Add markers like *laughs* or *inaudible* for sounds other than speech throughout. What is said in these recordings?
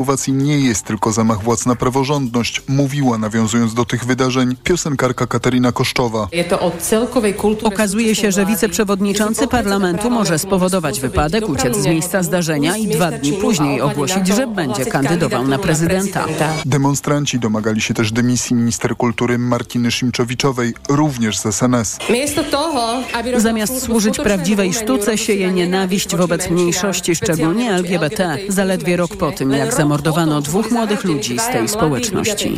Słowacji nie jest tylko zamach władz na praworządność, mówiła nawiązując do tych wydarzeń piosenkarka Katarina Koszczowa. Okazuje się, że wiceprzewodniczący parlamentu może spowodować wypadek, uciec z miejsca zdarzenia i dwa dni później ogłosić, że będzie kandydował na prezydenta. Demonstranci domagali się też dymisji minister kultury Martiny Szymczowiczowej, również z SNS. Zamiast służyć prawdziwej sztuce, sieje nienawiść wobec mniejszości, szczególnie LGBT, zaledwie rok po tym, jak zamordowano dwóch młodych ludzi z tej społeczności.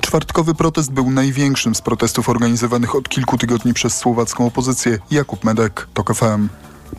Czwartkowy protest był największym z protestów organizowanych od kilku tygodni przez słowacką opozycję. Jakub Medek, TOK FM.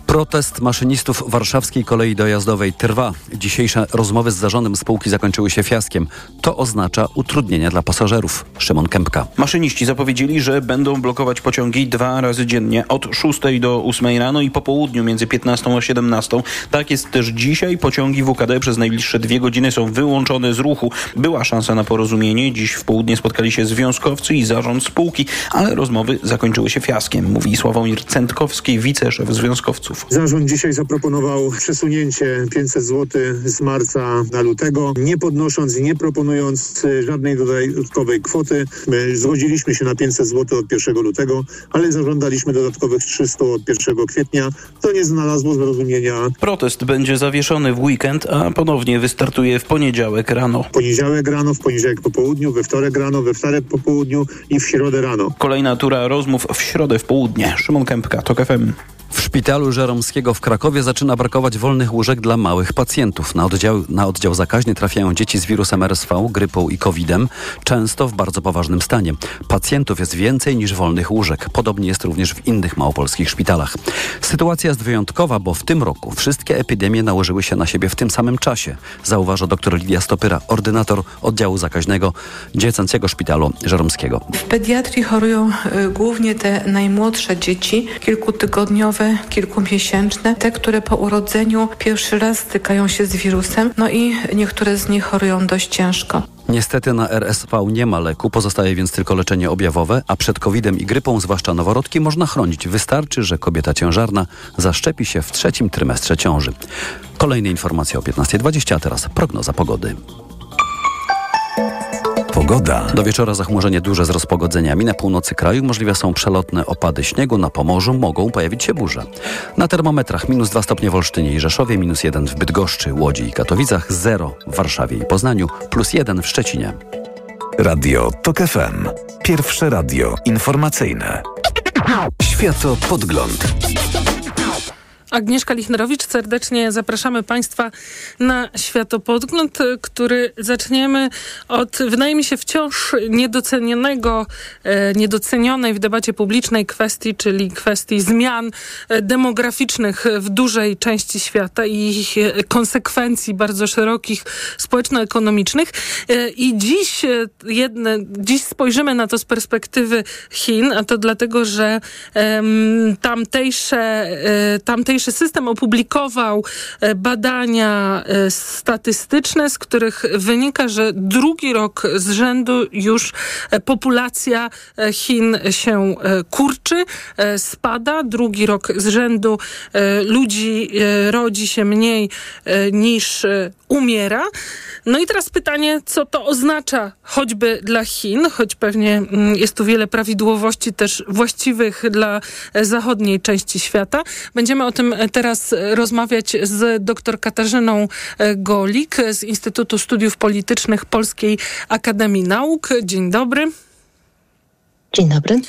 Protest maszynistów warszawskiej kolei dojazdowej trwa. Dzisiejsze rozmowy z zarządem spółki zakończyły się fiaskiem. To oznacza utrudnienia dla pasażerów. Szymon Kępka. Maszyniści zapowiedzieli, że będą blokować pociągi dwa razy dziennie od 6 do 8 rano i po południu między 15 a 17. Tak jest też dzisiaj. Pociągi WKD przez najbliższe dwie godziny są wyłączone z ruchu. Była szansa na porozumienie. Dziś w południe spotkali się związkowcy i zarząd spółki, ale rozmowy zakończyły się fiaskiem, mówi Sławomir Centkowski, wiceszef związkowców. Zarząd dzisiaj zaproponował przesunięcie 500 zł z marca na lutego, nie podnosząc i nie proponując e, żadnej dodatkowej kwoty. My zgodziliśmy się na 500 zł od 1 lutego, ale zażądaliśmy dodatkowych 300 od 1 kwietnia. To nie znalazło zrozumienia. Protest będzie zawieszony w weekend, a ponownie wystartuje w poniedziałek rano. W poniedziałek rano, w poniedziałek po południu, we wtorek rano, we wtorek po południu i w środę rano. Kolejna tura rozmów w środę w południe. Szymon Kępka, TOK FM. W szpitalu Żeromskiego w Krakowie zaczyna brakować wolnych łóżek dla małych pacjentów. Na oddział, na oddział zakaźny trafiają dzieci z wirusem RSV, grypą i COVID-em, często w bardzo poważnym stanie. Pacjentów jest więcej niż wolnych łóżek. Podobnie jest również w innych małopolskich szpitalach. Sytuacja jest wyjątkowa, bo w tym roku wszystkie epidemie nałożyły się na siebie w tym samym czasie, zauważa dr Lidia Stopyra, ordynator oddziału zakaźnego Dziecięcego Szpitalu Żeromskiego. W pediatrii chorują y, głównie te najmłodsze dzieci, kilkutygodniowe kilkumiesięczne, te, które po urodzeniu pierwszy raz stykają się z wirusem, no i niektóre z nich chorują dość ciężko. Niestety na RSV nie ma leku, pozostaje więc tylko leczenie objawowe, a przed COVID-em i grypą, zwłaszcza noworodki, można chronić. Wystarczy, że kobieta ciężarna zaszczepi się w trzecim trymestrze ciąży. Kolejne informacje o 15.20, a teraz prognoza pogody. Pogoda. Do wieczora zachmurzenie duże z rozpogodzeniami. Na północy kraju możliwe są przelotne opady śniegu. Na Pomorzu mogą pojawić się burze. Na termometrach minus 2 stopnie w Olsztynie i Rzeszowie, minus 1 w Bydgoszczy, Łodzi i Katowicach, 0 w Warszawie i Poznaniu, plus 1 w Szczecinie. Radio TOK FM. Pierwsze radio informacyjne. Światopodgląd. Agnieszka Lichnerowicz, serdecznie zapraszamy Państwa na światopodgląd, który zaczniemy od, wydaje mi się, wciąż niedocenionego, e, niedocenionej w debacie publicznej kwestii, czyli kwestii zmian e, demograficznych w dużej części świata i ich e, konsekwencji bardzo szerokich społeczno-ekonomicznych. I dziś, jedne, dziś spojrzymy na to z perspektywy Chin, a to dlatego, że um, tamtejsze, tamtejsze tamtejszy system opublikował e, badania e, statystyczne, z których wynika, że drugi rok z rzędu już e, populacja Chin się kurczy, spada. Drugi rok z rzędu ludzi rodzi się mniej niż umiera. No i teraz pytanie, co to oznacza choćby dla Chin, choć pewnie mm, jest tu wiele prawidłowości też właściwych dla zachodniej części świata. Będziemy o tym teraz rozmawiać z dr Katarzyną e, Golik z Instytutu Studiów Politycznych Polskiej Akademii Nauk. Dzień dobry. Dzień dobry.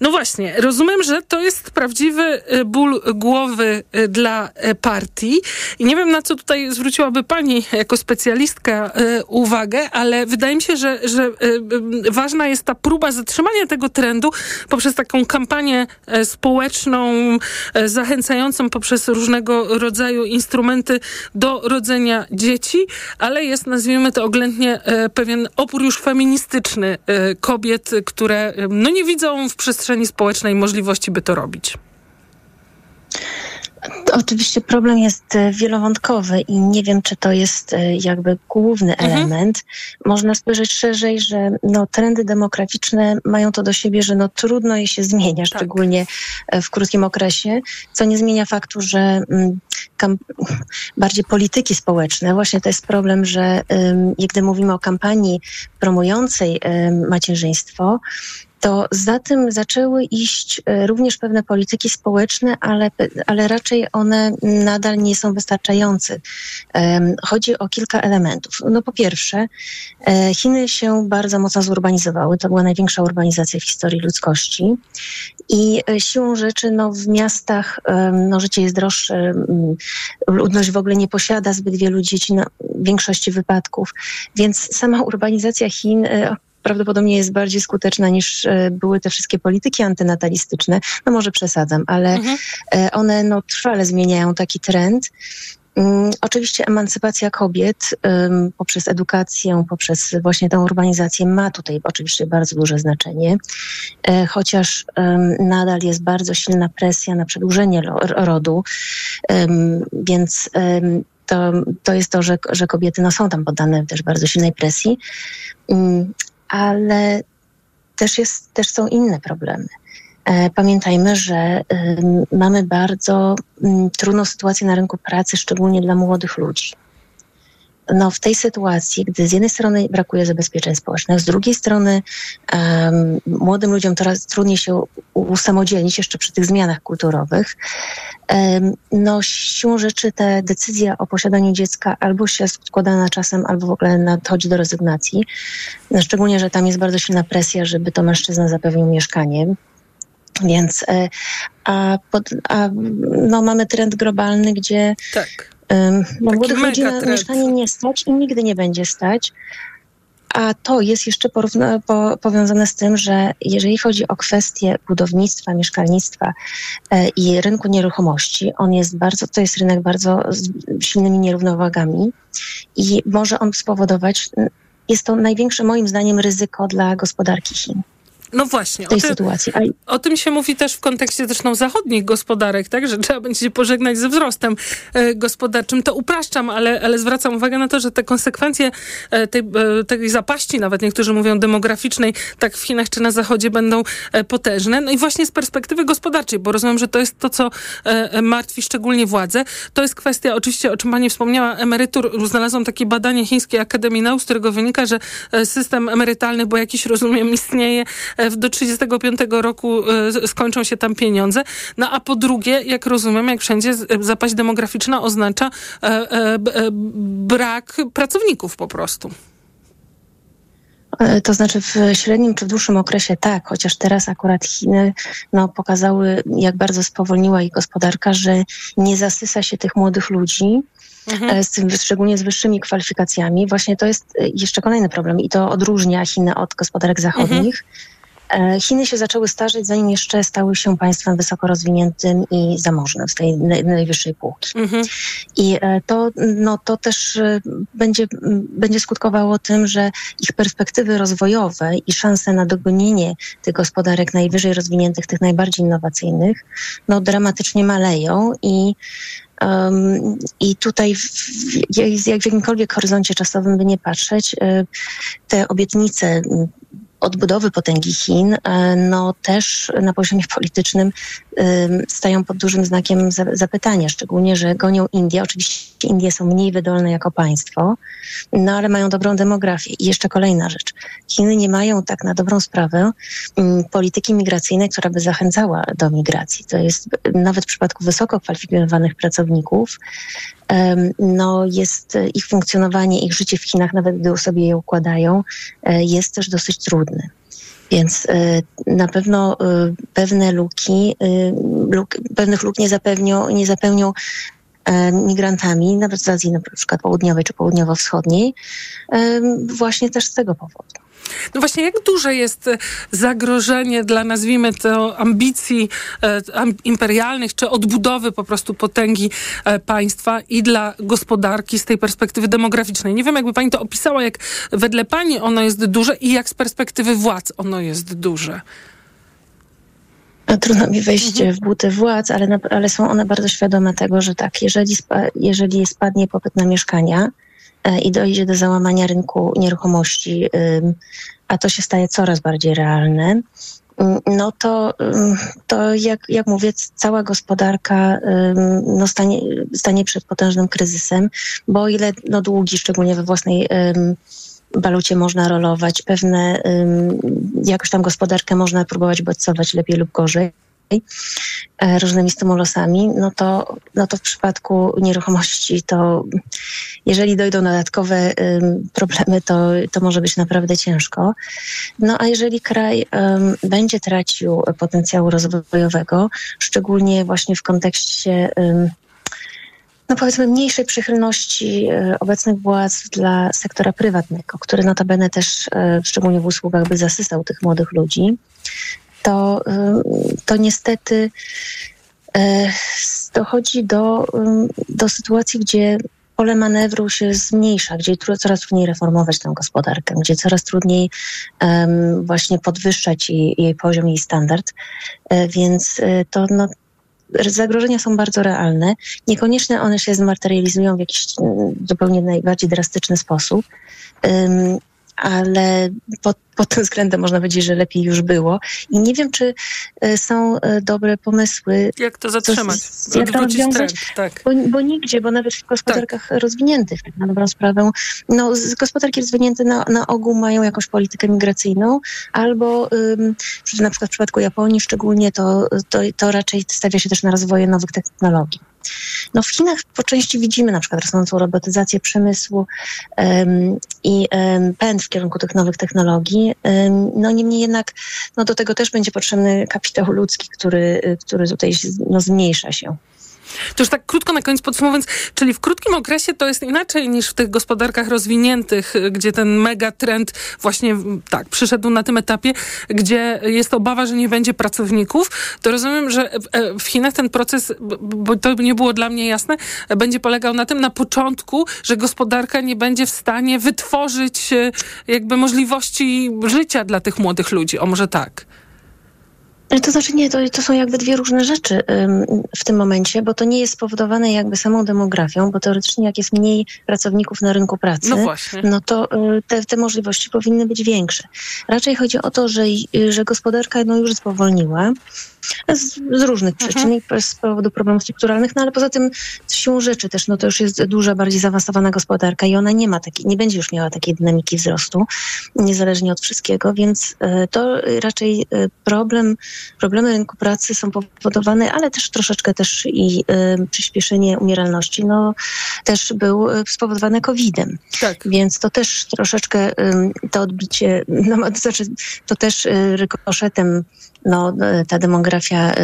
No właśnie, rozumiem, że to jest prawdziwy y, ból głowy y, dla y, partii. I nie wiem, na co tutaj zwróciłaby pani jako specjalistka uwagę, ale wydaje mi się, że, że ważna jest ta próba zatrzymania tego trendu poprzez taką kampanię społeczną, zachęcającą poprzez różnego rodzaju instrumenty do rodzenia dzieci, ale jest, nazwijmy to oględnie, pewien opór już feministyczny kobiet, które no nie widzą w przestrzeni społecznej możliwości, by to robić? Oczywiście problem jest e, wielowątkowy i nie wiem, czy to jest e, jakby główny mhm. element. Można spojrzeć szerzej, że no, trendy demograficzne mają to do siebie, że no, trudno je się zmienia, tak. szczególnie e, w krótkim okresie, co nie zmienia faktu, że mm, bardziej polityki społeczne, właśnie to jest problem, że gdy mówimy o kampanii promującej macierzyństwo, to za tym zaczęły iść e, również pewne polityki społeczne, ale, ale raczej one nadal nie są wystarczające. Chodzi o kilka elementów. No po pierwsze, e, Chiny się bardzo mocno zurbanizowały. To była największa urbanizacja w historii ludzkości. I e, siłą rzeczy no, w miastach no, życie jest droższe, ludność w ogóle nie posiada zbyt wielu dzieci na większości wypadków, więc sama urbanizacja Chin prawdopodobnie jest bardziej skuteczna niż e, były te wszystkie polityki antynatalistyczne. No może przesadzam, ale mhm. E, one no, trwale zmieniają taki trend. Um, oczywiście emancypacja kobiet um, poprzez edukację, poprzez właśnie tę urbanizację ma tutaj oczywiście bardzo duże znaczenie, e, chociaż um, nadal jest bardzo silna presja na przedłużenie rodu, więc to, to jest to, że, że kobiety no, są tam poddane też bardzo silnej presji. Ale też, jest, też są inne problemy. E, pamiętajmy, że mamy bardzo mm, trudną sytuację na rynku pracy, szczególnie dla młodych ludzi no, w tej sytuacji, gdy z jednej strony brakuje zabezpieczeń społecznych, z drugiej strony um, młodym ludziom coraz trudniej się usamodzielnić jeszcze przy tych zmianach kulturowych, um, no siłą rzeczy te decyzja o posiadaniu dziecka albo się składa na czasem, albo w ogóle nadchodzi do rezygnacji. No, szczególnie, że tam jest bardzo silna presja, żeby to mężczyzna zapewnił mieszkanie. Więc e, a, pod, a no, mamy trend globalny, gdzie tak bo młodych ludzi na mieszkanie nie stać i nigdy nie będzie stać. A to jest jeszcze porówna, po, powiązane z tym, że jeżeli chodzi o kwestie budownictwa, mieszkalnictwa e, i rynku nieruchomości, on jest bardzo, to jest rynek bardzo z silnymi nierównowagami i może on spowodować, jest to największe moim zdaniem ryzyko dla gospodarki Chin. No właśnie. Tej o tym, sytuacji. O tym się mówi też w kontekście zresztą zachodnich gospodarek, tak, że trzeba będzie się pożegnać ze wzrostem e, gospodarczym. To upraszczam, ale, ale zwracam uwagę na to, że te konsekwencje e, tej, e, tej zapaści, nawet niektórzy mówią demograficznej, tak w Chinach czy na Zachodzie będą e, potężne. No i właśnie z perspektywy gospodarczej, bo rozumiem, że to jest to, co e, martwi szczególnie władze. To jest kwestia, oczywiście, o czym pani wspomniała, emerytur. Znalazłam takie badanie Chińskiej Akademii Nauk, z którego wynika, że e, system emerytalny, bo jakiś rozumiem istnieje, E, do 35 roku e, skończą się tam pieniądze. No a po drugie, jak rozumiem, jak wszędzie, e, zapaść demograficzna oznacza brak pracowników po prostu. To znaczy w średnim czy w dłuższym okresie tak, chociaż teraz akurat Chiny no, pokazały, jak bardzo spowolniła ich gospodarka, że nie zasysa się tych młodych ludzi, mhm. z szczególnie z wyższymi kwalifikacjami. Właśnie to jest jeszcze kolejny problem i to odróżnia Chiny od gospodarek zachodnich. Mhm E, Chiny się zaczęły starzeć, zanim jeszcze stały się państwem wysoko rozwiniętym i zamożnym z tej najwyższej półki. Mhm. I e, to, no, to też e, będzie, będzie skutkowało tym, że ich perspektywy rozwojowe i szanse na dogonienie tych gospodarek najwyżej rozwiniętych, tych najbardziej innowacyjnych, no, dramatycznie maleją i Um, I tutaj, w, jak w jakimkolwiek horyzoncie czasowym by nie patrzeć, te obietnice odbudowy potęgi Chin, e, no też na poziomie politycznym stają pod dużym znakiem zapytania, szczególnie, że gonią Indię. Oczywiście Indie są mniej wydolne jako państwo, no ale mają dobrą demografię. I jeszcze kolejna rzecz. Chiny nie mają tak na dobrą sprawę polityki migracyjnej, która by zachęcała do migracji. To jest nawet w przypadku wysoko kwalifikowanych pracowników, no jest ich funkcjonowanie, ich życie w Chinach, nawet gdy sobie je układają, e, jest też dosyć trudne. Więc y, na pewno pewne luki, luk, pewnych luk nie nie zapełnią e, migrantami, nawet z Azji na przykład południowej czy południowo-wschodniej, właśnie też z tego powodu. No właśnie, jak duże jest e, zagrożenie dla, nazwijmy to, ambicji e, imperialnych, czy odbudowy po prostu potęgi e, państwa i dla gospodarki z tej perspektywy demograficznej? Nie wiem, jakby pani to opisała, jak wedle pani ono jest duże i jak z perspektywy władz ono jest duże. No, trudno mi wejść mhm. w buty władz, ale, ale są one bardzo świadome tego, że tak, jeżeli, spa, jeżeli spadnie popyt na mieszkania i dojdzie do załamania rynku nieruchomości, a to się staje coraz bardziej realne, no to, to jak, jak mówię, cała gospodarka no stanie, stanie przed potężnym kryzysem, bo o ile no długi, szczególnie we własnej walucie można rolować, pewne jakoś tam gospodarkę można próbować bodźcować lepiej lub gorzej. e, różnymi stymulusami, no to, no to w przypadku nieruchomości to jeżeli dojdą dodatkowe problemy, to, to może być naprawdę ciężko. No a jeżeli kraj będzie tracił potencjału rozwojowego, szczególnie właśnie w kontekście no powiedzmy mniejszej przychylności e, obecnych władz dla sektora prywatnego, który notabene też e, szczególnie w usługach by zasysał tych młodych ludzi, to, e, to niestety dochodzi do, do sytuacji, gdzie pole manewru się zmniejsza, gdzie coraz trudniej reformować tę gospodarkę, gdzie coraz trudniej um, właśnie podwyższać jej, jej poziom, jej standard. Więc to no, zagrożenia są bardzo realne. Niekoniecznie one się zmaterializują w jakiś mm, zupełnie najbardziej drastyczny sposób, ale pod, pod tym względem można powiedzieć, że lepiej już było. I nie wiem, czy e, są e, dobre pomysły. Jak to zatrzymać? Jak to rozwiązać? Tak. Bo, bo, nigdzie, bo nawet w gospodarkach tak. rozwiniętych, tak na dobrą sprawę, no, gospodarki rozwinięte na, na ogół mają jakąś politykę migracyjną, albo ym, na przykład w przypadku Japonii szczególnie to, to, to raczej stawia się też na rozwoje nowych technologii. No w Chinach po części widzimy na przykład rosnącą robotyzację przemysłu um, i um, pęd w kierunku tych nowych technologii. Um, no niemniej jednak no do tego też będzie potrzebny kapitał ludzki, który, który tutaj no, zmniejsza się. To już tak krótko na koniec podsumowując, czyli w krótkim okresie to jest inaczej niż w tych gospodarkach rozwiniętych, gdzie ten megatrend właśnie tak przyszedł na tym etapie, gdzie jest obawa, że nie będzie pracowników. To rozumiem, że e, w Chinach ten proces, bo to nie było dla mnie jasne, będzie polegał na tym na początku, że gospodarka nie będzie w stanie wytworzyć e, jakby możliwości życia dla tych młodych ludzi. O może tak. To znaczy nie, to, to są jakby dwie różne rzeczy w tym momencie, bo to nie jest spowodowane jakby samą demografią, bo teoretycznie jak jest mniej pracowników na rynku pracy, no, no to y, te, te możliwości powinny być większe. Raczej chodzi o to, że, że gospodarka no, już spowolniła, z, z różnych mhm. przyczyn, z powodu problemów strukturalnych, no ale poza tym siłą rzeczy też, no to już jest duża, bardziej zaawansowana gospodarka i ona nie ma takiej, nie będzie już miała takiej dynamiki wzrostu, niezależnie od wszystkiego, więc e, to raczej e, problem, problemy rynku pracy są powodowane, ale też troszeczkę też i y, przyspieszenie umieralności, no też był spowodowane COVID-em. Tak. Więc to też troszeczkę y, to odbicie, no to znaczy to też y, rykoszetem no, ta demografia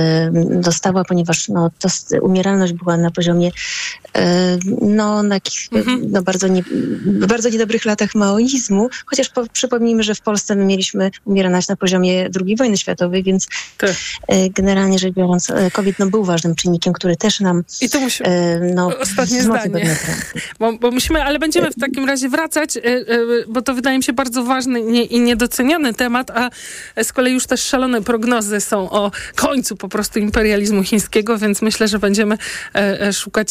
dostała, ponieważ no, to umieralność była na poziomie no, na mhm. no, bardzo, nie, bardzo niedobrych latach maoizmu, chociaż po, przypomnijmy, że w Polsce my mieliśmy umieralność na poziomie II wojny światowej, więc tak. generalnie rzecz biorąc COVID no, był ważnym czynnikiem, który też nam I to no, ostatnie zdanie. *laughs* Bo, bo, musimy, ale będziemy w takim razie wracać, bo to wydaje mi się bardzo ważny i niedoceniany temat, a z kolei już też szalone prognozy są o końcu po prostu imperializmu chińskiego, więc myślę, że będziemy szukać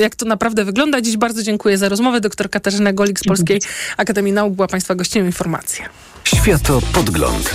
jak to naprawdę wygląda. Dziś bardzo dziękuję za rozmowę. Doktor Katarzyna Golik z Polskiej Akademii Nauk była Państwa gościem. Informacje. Światopodgląd.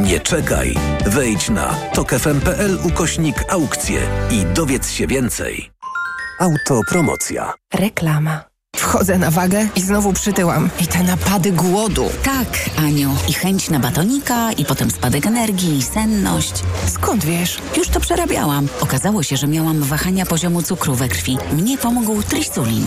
Nie czekaj. Wejdź na tokefm.pl ukośnik aukcje i dowiedz się więcej. Autopromocja. Reklama. Wchodzę na wagę i znowu przytyłam. I te napady głodu. Tak, Aniu. I chęć na batonika, i potem spadek energii, i senność. Skąd wiesz? Już to przerabiałam. Okazało się, że miałam wahania poziomu cukru we krwi. Mnie pomógł trisulin.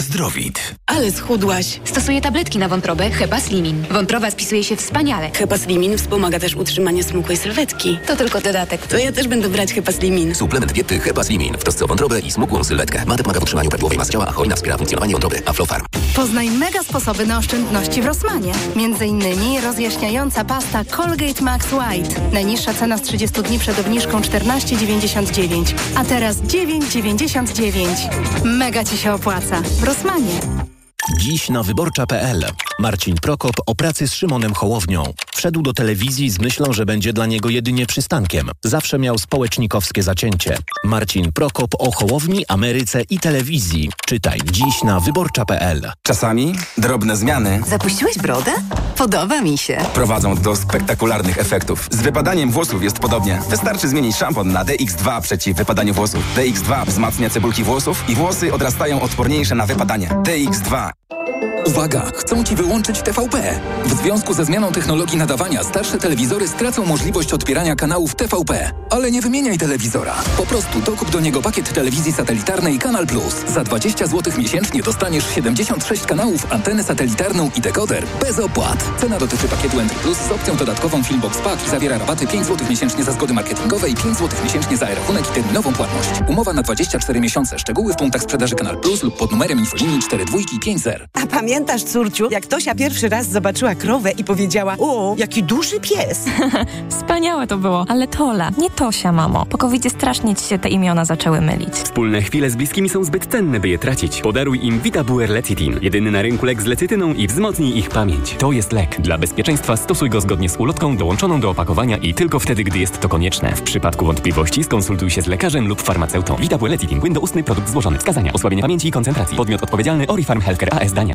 Zdrowit. Ale schudłaś. Stosuję tabletki na wątrobę Hepa Slimin. Wątroba spisuje się wspaniale. Hepa Slimin wspomaga też utrzymanie smukłej sylwetki. To tylko dodatek. To ja też będę brać Hepa Slimin. Suplement diety Hepa Slimin w trosce o wątrobę i smukłą sylwetkę. Mate pomaga w utrzymaniu prawidłowej masy ciała, a hojna wspiera funkcjonowanie wątroby. Aflofarm. Poznaj mega sposoby na oszczędności w Rossmanie. Między innymi rozjaśniająca pasta Colgate Max White. Najniższa cena z 30 dni przed obniżką 14,99. A teraz 9,99. Mega Ci się opłaca. W Rossmanie. Dziś na wyborcza.pl. Marcin Prokop o pracy z Szymonem Hołownią. Wszedł do telewizji z myślą, że będzie dla niego jedynie przystankiem. Zawsze miał społecznikowskie zacięcie. Marcin Prokop o Hołowni, Ameryce i telewizji. Czytaj dziś na wyborcza.pl. Czasami drobne zmiany Zapuściłeś brodę? Podoba mi się. prowadzą do spektakularnych efektów. Z wypadaniem włosów jest podobnie. Wystarczy zmienić szampon na DX2 przeciw wypadaniu włosów. DX2 wzmacnia cebulki włosów i włosy odrastają odporniejsze na wypadanie. DX2 Uwaga! Chcą Ci wyłączyć TVP. W związku ze zmianą technologii nadawania starsze telewizory stracą możliwość odbierania kanałów TVP. Ale nie wymieniaj telewizora. Po prostu dokup do niego pakiet telewizji satelitarnej Kanal Plus. Za 20 zł miesięcznie dostaniesz 76 kanałów, antenę satelitarną i dekoder bez opłat. Cena dotyczy pakietu Entry Plus z opcją dodatkową Filmbox Pack i zawiera rabaty 5 zł miesięcznie za zgody marketingowe i 5 zł miesięcznie za rachunek i terminową płatność. Umowa na 24 miesiące. Szczegóły w punktach sprzedaży Kanal Plus lub pod numerem infolinii 42 i 50. Pamiętasz, córciu, jak Tosia pierwszy raz zobaczyła krowę i powiedziała, o, jaki duży pies. *laughs* Wspaniałe to było, ale Tola, nie Tosia, mamo. Po covidzie strasznie ci się te imiona zaczęły mylić. Wspólne chwile z bliskimi są zbyt cenne, by je tracić. Podaruj im VitaBuer Lecitin. Jedyny na rynku lek z lecytyną i wzmocnij ich pamięć. To jest lek. Dla bezpieczeństwa stosuj go zgodnie z ulotką dołączoną do opakowania i tylko wtedy, gdy jest to konieczne. W przypadku wątpliwości skonsultuj się z lekarzem lub farmaceutą. VitaBuer Lecitin. Płyn ustny produkt złożony. Wskazania. Osłabienie pamięci i koncentracji. Podmiot odpowiedzialny Orifarm Healthcare AS Dania.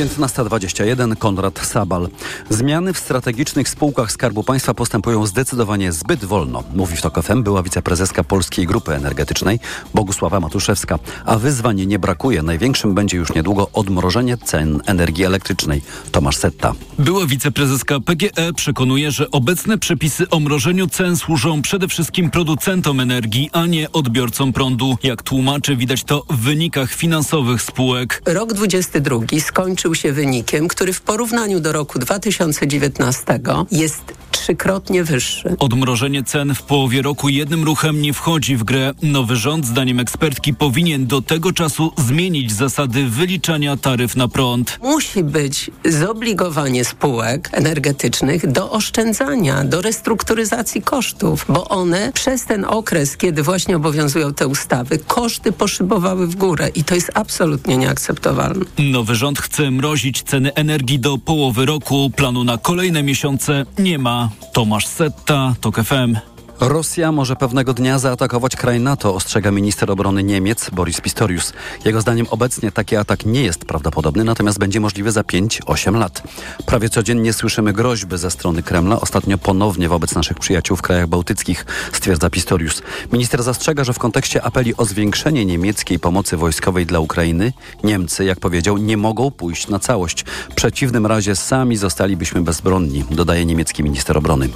15.21 Konrad Sabal. Zmiany w strategicznych spółkach Skarbu Państwa postępują zdecydowanie zbyt wolno, mówi w TOK FM była wiceprezeska Polskiej Grupy Energetycznej Bogusława Matuszewska. A wyzwań nie brakuje. Największym będzie już niedługo odmrożenie cen energii elektrycznej. Tomasz Setta. Była wiceprezeska PGE przekonuje, że obecne przepisy o mrożeniu cen służą przede wszystkim producentom energii, a nie odbiorcom prądu. Jak tłumaczy, widać to w wynikach finansowych spółek. Rok 22 skończył się wynikiem, który w porównaniu do roku 2019 jest trzykrotnie wyższy. Odmrożenie cen w połowie roku jednym ruchem nie wchodzi w grę. Nowy rząd, zdaniem ekspertki, powinien do tego czasu zmienić zasady wyliczania taryf na prąd. Musi być zobligowanie spółek energetycznych do oszczędzania, do restrukturyzacji kosztów, bo one przez ten okres, kiedy właśnie obowiązują te ustawy, koszty poszybowały w górę i to jest absolutnie nieakceptowalne. Nowy rząd chce mrozić ceny energii do połowy roku. Planu na kolejne miesiące nie ma. Tomasz Setta, TOK FM. Rosja może pewnego dnia zaatakować kraj NATO, ostrzega minister obrony Niemiec Boris Pistorius. Jego zdaniem obecnie taki atak nie jest prawdopodobny, natomiast będzie możliwy za 5-8 lat. Prawie codziennie słyszymy groźby ze strony Kremla, ostatnio ponownie wobec naszych przyjaciół w krajach bałtyckich, stwierdza Pistorius. Minister zastrzega, że w kontekście apeli o zwiększenie niemieckiej pomocy wojskowej dla Ukrainy, Niemcy, jak powiedział, nie mogą pójść na całość. W przeciwnym razie sami zostalibyśmy bezbronni, dodaje niemiecki minister obrony.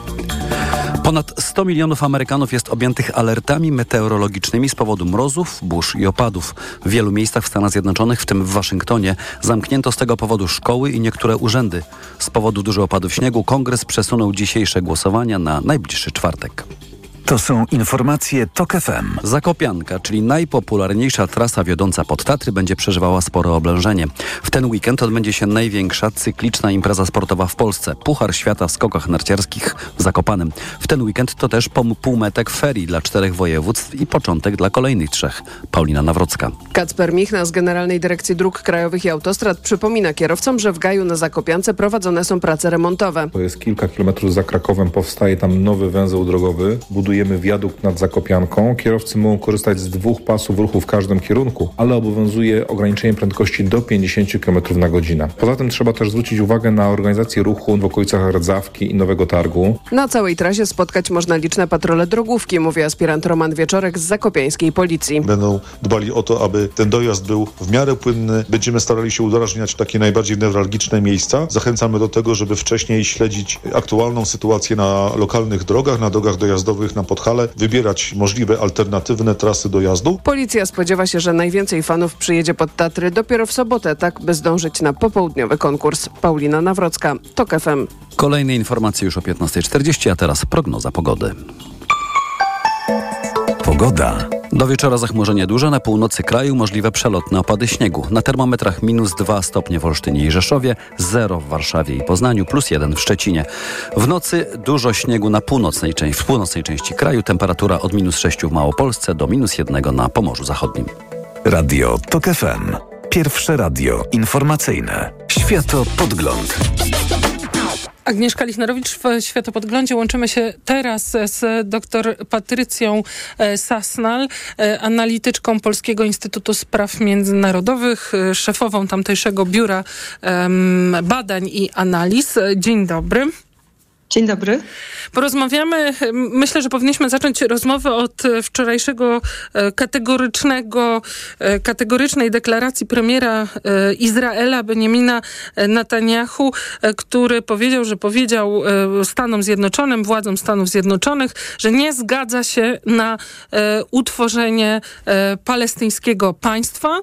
Ponad 100 milionów Amerykanów jest objętych alertami meteorologicznymi z powodu mrozów, burz i opadów. W wielu miejscach w Stanach Zjednoczonych, w tym w Waszyngtonie, zamknięto z tego powodu szkoły i niektóre urzędy. Z powodu dużych opadów śniegu kongres przesunął dzisiejsze głosowania na najbliższy czwartek. To są informacje TOK FM. Zakopianka, czyli najpopularniejsza trasa wiodąca pod Tatry, będzie przeżywała spore oblężenie. W ten weekend odbędzie się największa cykliczna impreza sportowa w Polsce. Puchar Świata w skokach narciarskich w Zakopanem. W ten weekend to też półmetek ferii dla czterech województw i początek dla kolejnych trzech. Paulina Nawrocka. Kacper Michna z Generalnej Dyrekcji Dróg Krajowych i Autostrad przypomina kierowcom, że w Gaju na Zakopiance prowadzone są prace remontowe. To jest kilka kilometrów za Krakowem, powstaje tam nowy węzeł drogowy. Budujemy wiadukt nad Zakopianką. Kierowcy mogą korzystać z dwóch pasów ruchu w każdym kierunku, ale obowiązuje ograniczenie prędkości do 50 km na godzinę. Poza tym trzeba też zwrócić uwagę na organizację ruchu w okolicach Rdzawki i Nowego Targu. Na całej trasie spotkać można liczne patrole drogówki, mówi aspirant Roman Wieczorek z zakopiańskiej policji. Będą dbali o to, aby ten dojazd był w miarę płynny. Będziemy starali się udrażniać takie najbardziej newralgiczne miejsca. Zachęcamy do tego, żeby wcześniej śledzić aktualną sytuację na lokalnych drogach, na drogach dojazdowych, na Podhale, wybierać możliwe alternatywne trasy dojazdu. Policja spodziewa się, że najwięcej fanów przyjedzie pod Tatry dopiero w sobotę, tak by zdążyć na popołudniowy konkurs. Paulina Nawrocka, TOK FM. Kolejne informacje już o 15.40, a teraz prognoza pogody. Pogoda. Do wieczora zachmurzenie duże, na północy kraju możliwe przelotne opady śniegu. Na termometrach minus 2 stopnie w Olsztynie i Rzeszowie, 0 w Warszawie i Poznaniu, plus 1 w Szczecinie. W nocy dużo śniegu na północnej, w północnej części kraju, temperatura od minus 6 w Małopolsce do minus 1 na Pomorzu Zachodnim. Radio TOK FM. Pierwsze radio informacyjne. Światopodgląd. Agnieszka Lichnerowicz w Światopodglądzie. Łączymy się teraz z dr Patrycją e, Sasnal, e, analityczką Polskiego Instytutu Spraw Międzynarodowych, e, szefową tamtejszego Biura Badań i Analiz. Dzień dobry. Dzień dobry. Porozmawiamy, myślę, że powinniśmy zacząć rozmowę od wczorajszego kategorycznego, kategorycznej deklaracji premiera Izraela Benjamina Netanyahu, który powiedział, że powiedział Stanom Zjednoczonym, władzom Stanów Zjednoczonych, że nie zgadza się na utworzenie palestyńskiego państwa.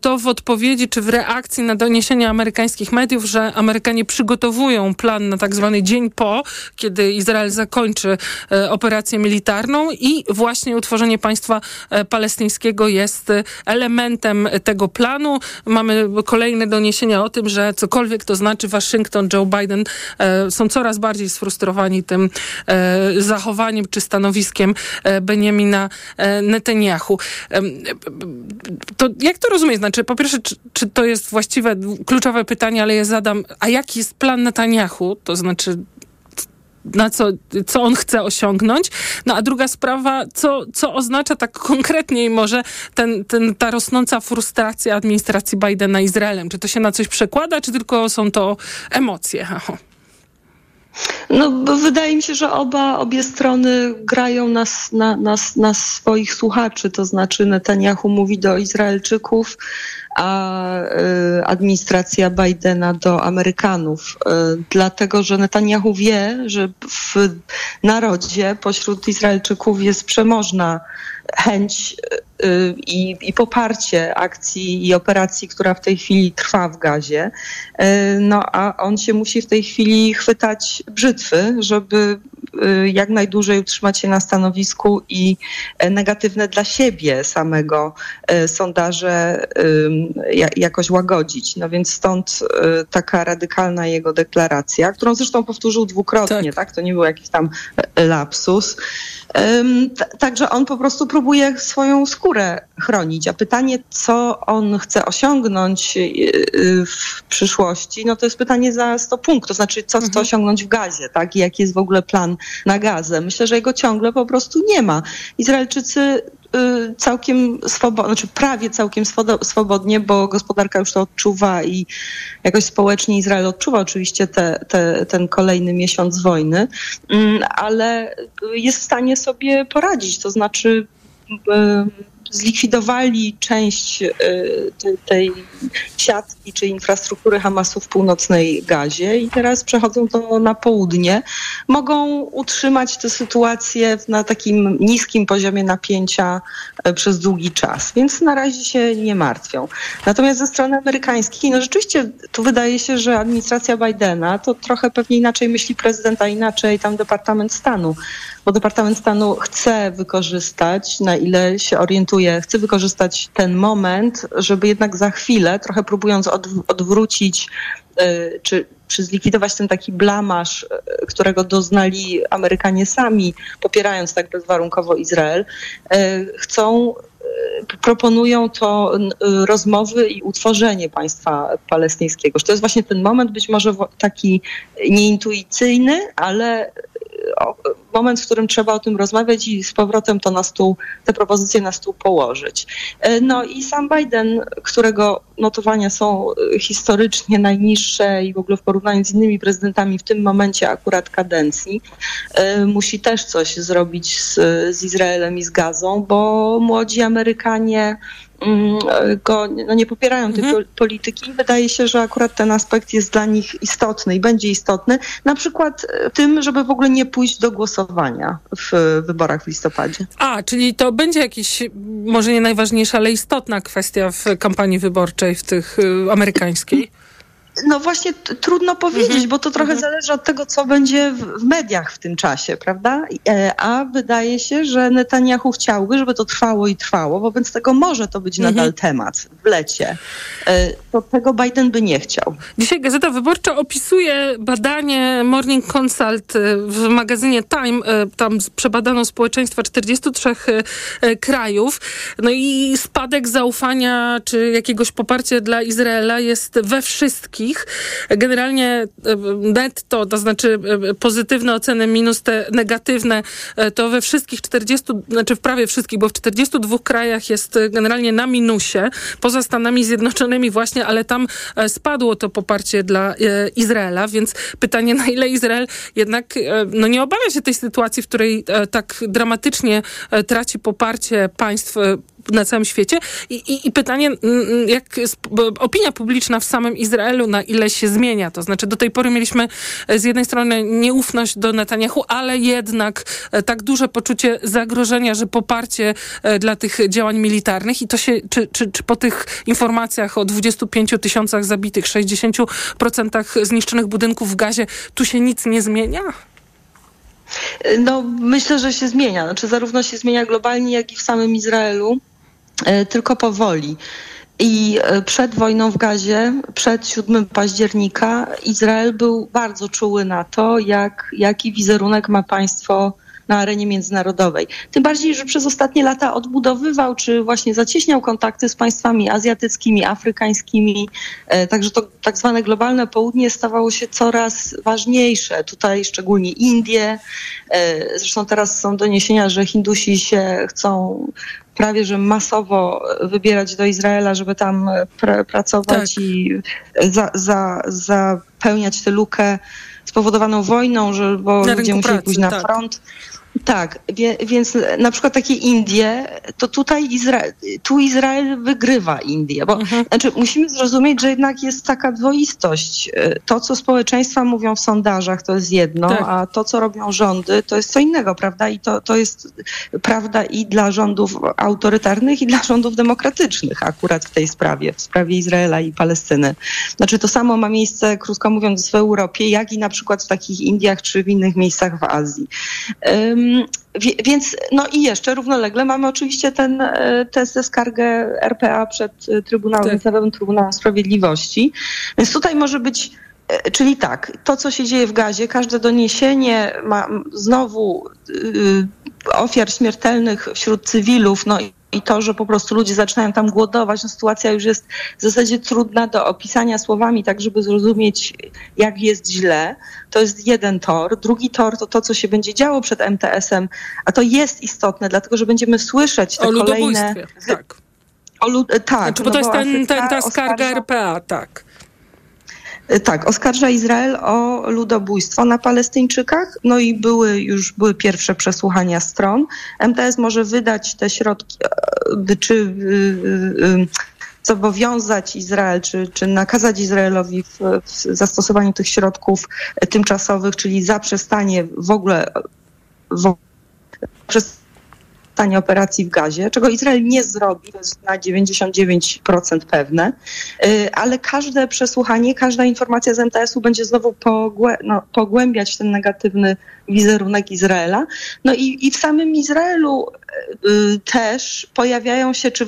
To w odpowiedzi czy w reakcji na doniesienia amerykańskich mediów, że Amerykanie przygotowują plan na tak zwany dzień po, kiedy Izrael zakończy e, operację militarną i właśnie utworzenie państwa e, palestyńskiego jest e, elementem tego planu. Mamy kolejne doniesienia o tym, że cokolwiek to znaczy Waszyngton, Joe Biden są coraz bardziej sfrustrowani tym zachowaniem czy stanowiskiem Benjamina Netanyahu. To jak to rozumieć? Znaczy, po pierwsze, czy, czy to jest właściwe, kluczowe pytanie, ale je zadam. A jaki jest plan Netanyahu? To znaczy, na co, co on chce osiągnąć. No a druga sprawa, co, co oznacza tak konkretniej może ten, ten, ta rosnąca frustracja administracji Bidena Izraelem? Czy to się na coś przekłada, czy tylko są to emocje? No, wydaje mi się, że oba, obie strony grają na, na, na, na swoich słuchaczy, to znaczy Netanyahu mówi do Izraelczyków, a y, administracja Bidena do Amerykanów. Y, dlatego, że Netanyahu wie, że w narodzie pośród Izraelczyków jest przemożna chęć y, i, i, poparcie akcji i operacji, która w tej chwili trwa w gazie. No a on się musi w tej chwili chwytać brzytwy, żeby jak najdłużej utrzymać się na stanowisku i negatywne dla siebie samego sondaże jakoś łagodzić. No więc stąd y, taka radykalna jego deklaracja, którą zresztą powtórzył dwukrotnie, tak? tak? To nie był jakiś tam e, lapsus. Także on po prostu próbuje swoją skórę chronić. A pytanie, co on chce osiągnąć y, y, w przyszłości, no to jest pytanie za 100 punktów. To znaczy, co chce mhm. osiągnąć w gazie, tak? I jaki jest w ogóle plan na gazę. Myślę, że jego ciągle po prostu nie ma. Izraelczycy Y, całkiem swobodnie, znaczy prawie całkiem swobodnie, bo gospodarka już to odczuwa i jakoś społecznie Izrael odczuwa oczywiście te, te, ten kolejny miesiąc wojny, mm, ale jest w stanie sobie poradzić, to znaczy y, zlikwidowali część y, tej siatki czy infrastruktury Hamasu w północnej Gazie i teraz przechodzą to na południe. Mogą utrzymać tę sytuację na takim niskim poziomie napięcia y, przez długi czas, więc na razie się nie martwią. Natomiast ze strony amerykańskiej, no rzeczywiście tu wydaje się, że administracja Bidena to trochę pewnie inaczej myśli prezydent, a inaczej tam Departament Stanu bo Departament Stanu chce wykorzystać, na ile się orientuje, chce wykorzystać ten moment, żeby jednak za chwilę, trochę próbując odw- odwrócić y, czy, czy zlikwidować ten taki blamaż, y, którego doznali Amerykanie sami, popierając tak bezwarunkowo Izrael, y, chcą proponują to rozmowy i utworzenie państwa palestyńskiego. To jest właśnie ten moment, być może taki nieintuicyjny, ale moment, w którym trzeba o tym rozmawiać i z powrotem to na stół, te propozycje na stół położyć. Y, No i sam Biden, którego notowania są y, historycznie najniższe i w ogóle w porównaniu z innymi prezydentami w tym momencie akurat kadencji, y, musi też coś zrobić z, z Izraelem i z Gazą, bo młodzi Amerykanie go no, nie popierają tej pol- polityki. Wydaje się, że akurat ten aspekt jest dla nich istotny i będzie istotny, na przykład e, tym, żeby w ogóle nie pójść do głosowania w wyborach w listopadzie. A, czyli to będzie jakiś, może nie najważniejsza, ale istotna kwestia w kampanii wyborczej, w tych y, amerykańskiej. No właśnie trudno powiedzieć, bo to trochę zależy od tego, co będzie w, w mediach w tym czasie, prawda? E, A wydaje się, że Netanyahu chciałby, żeby to trwało i trwało, wobec tego może to być nadal temat w lecie. E, To tego Biden by nie chciał. Dzisiaj Gazeta Wyborcza opisuje badanie Morning Consult y, w magazynie Time. y, Tam przebadano społeczeństwa 43 y, y, krajów. No i spadek zaufania czy jakiegoś poparcia dla Izraela jest we wszystkich. Generalnie y, netto, to znaczy y, pozytywne oceny minus te negatywne, y, to we wszystkich 40, znaczy w prawie wszystkich, bo w 42 krajach jest generalnie na minusie, poza Stanami Zjednoczonymi właśnie, ale tam e, spadło to poparcie dla e, Izraela, więc pytanie, na ile Izrael jednak e, no nie obawia się tej sytuacji, w której e, tak dramatycznie e, traci poparcie państw e, na całym świecie. I, i, i pytanie, mm, mm, jak opinia publiczna w samym Izraelu, na ile się zmienia. To znaczy, do tej pory mieliśmy e, z jednej strony nieufność do Netanyahu, ale jednak e, tak duże poczucie zagrożenia, że poparcie e, dla tych działań militarnych i to się, czy, czy, czy po tych informacjach o 25 tysiącach zabitych, 60% zniszczonych budynków w gazie, tu się nic nie zmienia? No, myślę, że się zmienia. Znaczy, zarówno się zmienia globalnie, jak i w samym Izraelu, tylko powoli. I e, przed wojną w Gazie, przed 7 października, Izrael był bardzo czuły na to, jak, jaki wizerunek ma państwo na arenie międzynarodowej. Tym bardziej, że przez ostatnie lata odbudowywał, czy właśnie zacieśniał kontakty z państwami azjatyckimi, afrykańskimi. E, Także to tak zwane globalne południe stawało się coraz ważniejsze. Tutaj szczególnie Indie. E, Zresztą teraz są doniesienia, że Hindusi się chcą prawie że masowo wybierać do Izraela, żeby tam pr- pracować i za, za, zapełniać tę lukę spowodowaną wojną, że, bo Na ludzie musieli pracy, pójść na tak. front. Tak, wie, więc na przykład takie Indie, to tutaj Izra- tu Izrael wygrywa Indie, bo znaczy musimy zrozumieć, że jednak jest taka dwoistość. Y, To, co społeczeństwa mówią w sondażach, to jest jedno, Tak. a to, co robią rządy, to jest co innego, prawda? I to, to jest prawda i dla rządów autorytarnych, i dla rządów demokratycznych akurat w tej sprawie, w sprawie Izraela i Palestyny. Znaczy to samo ma miejsce, krótko mówiąc, w Europie, jak i na przykład w takich Indiach czy w innych miejscach w Azji. Wie- Więc, no i jeszcze równolegle mamy oczywiście ten, e, tę tę skargę RPA przed e, Trybunałem, Międzynarodowym Trybunałem Sprawiedliwości. Więc tutaj może być E, Czyli tak, to co się dzieje w gazie, każde doniesienie ma znowu y, ofiar śmiertelnych wśród cywilów, no i, to, że po prostu ludzie zaczynają tam głodować, no sytuacja już jest w zasadzie trudna do opisania słowami, tak żeby zrozumieć, jak jest źle. To jest jeden tor. Drugi tor to to, co się będzie działo przed MTS-em, a to jest istotne, dlatego że będziemy słyszeć te O kolejne... tak. O lud- tak, Znaczy, bo no to jest ten, ten, ta skarga oskarża- RPA, tak. Tak, oskarża Izrael o ludobójstwo na Palestyńczykach, no i były już były pierwsze przesłuchania stron. MTS może wydać te środki, e, czy y, y, y, zobowiązać Izrael, czy, czy nakazać Izraelowi w, w zastosowaniu tych środków tymczasowych, czyli zaprzestanie w ogóle w, przez wykorzystania operacji w gazie, czego Izrael nie zrobi, to jest na 99% pewne, y, ale każde przesłuchanie, każda informacja z MTS-u będzie znowu no, pogłębiać ten negatywny wizerunek Izraela. No i, i w samym Izraelu y, też pojawiają się, czy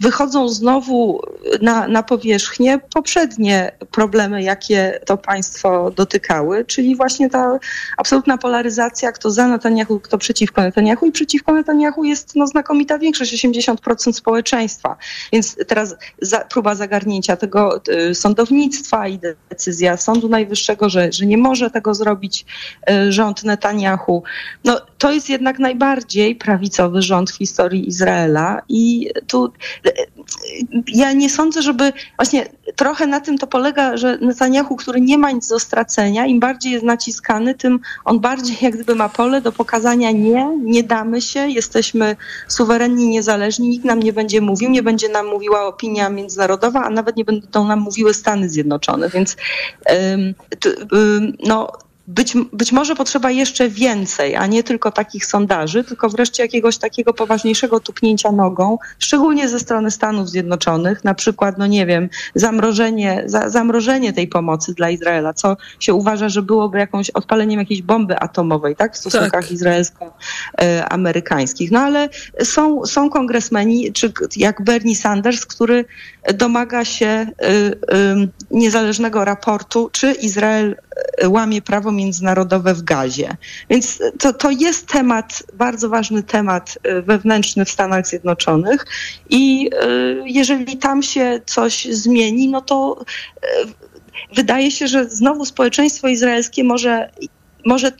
wychodzą znowu na, na powierzchnię poprzednie problemy, jakie to państwo dotykały, czyli właśnie ta absolutna polaryzacja, kto za Netanyahu, kto przeciwko Netanyahu i przeciwko Netanyahu jest no, znakomita większość, 80% społeczeństwa. Więc teraz za, próba zagarnięcia tego y, sądownictwa i decyzja Sądu Najwyższego, że, że nie może tego zrobić y, rząd Netanyahu. No, to jest jednak najbardziej prawicowy rząd w historii Izraela i tu ja nie sądzę, żeby właśnie trochę na tym to polega, że Netanyahu, który nie ma nic do stracenia, im bardziej jest naciskany, tym on bardziej jak gdyby ma pole do pokazania nie, nie damy się, jesteśmy suwerenni, niezależni, nikt nam nie będzie mówił, nie będzie nam mówiła opinia międzynarodowa, a nawet nie będą nam mówiły Stany Zjednoczone, więc ym, ym, no być, być może potrzeba jeszcze więcej, a nie tylko takich sondaży, tylko wreszcie jakiegoś takiego poważniejszego tupnięcia nogą, szczególnie ze strony Stanów Zjednoczonych, na przykład, no nie wiem, zamrożenie, za, zamrożenie tej pomocy dla Izraela, co się uważa, że byłoby jakąś odpaleniem jakiejś bomby atomowej, tak, w stosunkach tak. izraelsko-amerykańskich. No ale są, są kongresmeni, czy jak Bernie Sanders, który domaga się y, y, niezależnego raportu, czy Izrael łamie prawo międzynarodowe w gazie. Więc to, to jest temat, bardzo ważny temat wewnętrzny w Stanach Zjednoczonych i jeżeli tam się coś zmieni, no to wydaje się, że znowu społeczeństwo izraelskie może, może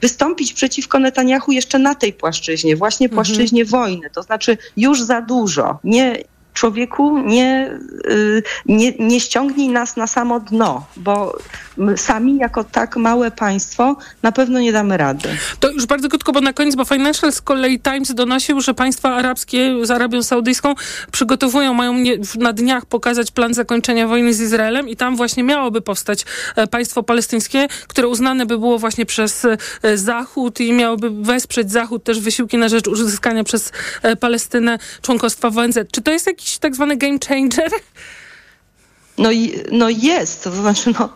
wystąpić przeciwko Netanyahu jeszcze na tej płaszczyźnie, właśnie mhm. płaszczyźnie mhm. wojny. To znaczy już za dużo. Nie, człowieku, nie, y, nie, nie ściągnij nas na samo dno, bo sami jako tak małe państwo na pewno nie damy rady. To już bardzo krótko, bo na koniec, bo Financial z kolei Times donosił, że państwa arabskie z Arabią Saudyjską przygotowują, mają na dniach pokazać plan zakończenia wojny z Izraelem i tam właśnie miałoby powstać e, państwo palestyńskie, które uznane by było właśnie przez e, Zachód i miałoby wesprzeć Zachód też wysiłki na rzecz uzyskania przez e, Palestynę członkostwa w ONZ. Czy to jest jakiś tak zwany game changer? No, no jest, to znaczy no,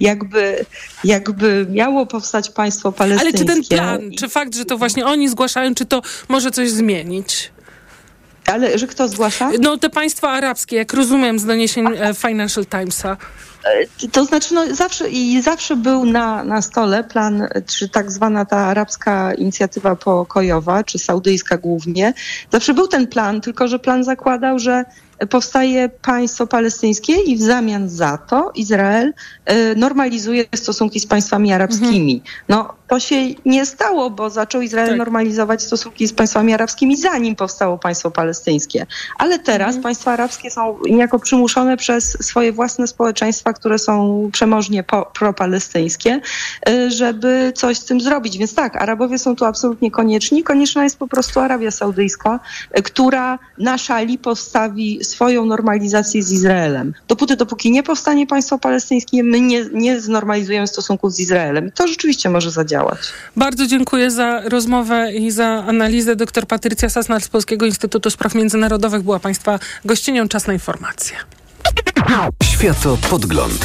jakby, jakby miało powstać państwo palestyńskie. Ale czy ten plan, czy fakt, że to właśnie oni zgłaszają, czy to może coś zmienić? Ale że kto zgłasza? No te państwa arabskie, jak rozumiem z doniesień e, Financial Timesa. E, to znaczy, no zawsze i zawsze był na, na stole plan, czy tak zwana ta arabska inicjatywa pokojowa, czy saudyjska głównie. Zawsze był ten plan, tylko że plan zakładał, że powstaje państwo palestyńskie i w zamian za to Izrael e, normalizuje stosunki z państwami arabskimi. Mhm. No, to się nie stało, bo zaczął Izrael tak. normalizować stosunki z państwami arabskimi, zanim powstało państwo palestyńskie. Ale teraz mhm. państwa arabskie są niejako przymuszone przez swoje własne społeczeństwa, które są przemożnie propalestyńskie, e, żeby coś z tym zrobić. Więc tak, Arabowie są tu absolutnie konieczni. Konieczna jest po prostu Arabia Saudyjska, e, która na szali postawi swoją normalizację z Izraelem. Dopóty, dopóki nie powstanie państwo palestyńskie, my nie, nie znormalizujemy stosunków z Izraelem. To rzeczywiście może zadziałać. Bardzo dziękuję za rozmowę i za analizę. Doktor Patrycja Sasnar z Polskiego Instytutu Spraw Międzynarodowych była Państwa gościnią. Czas na informacje. Światopodgląd.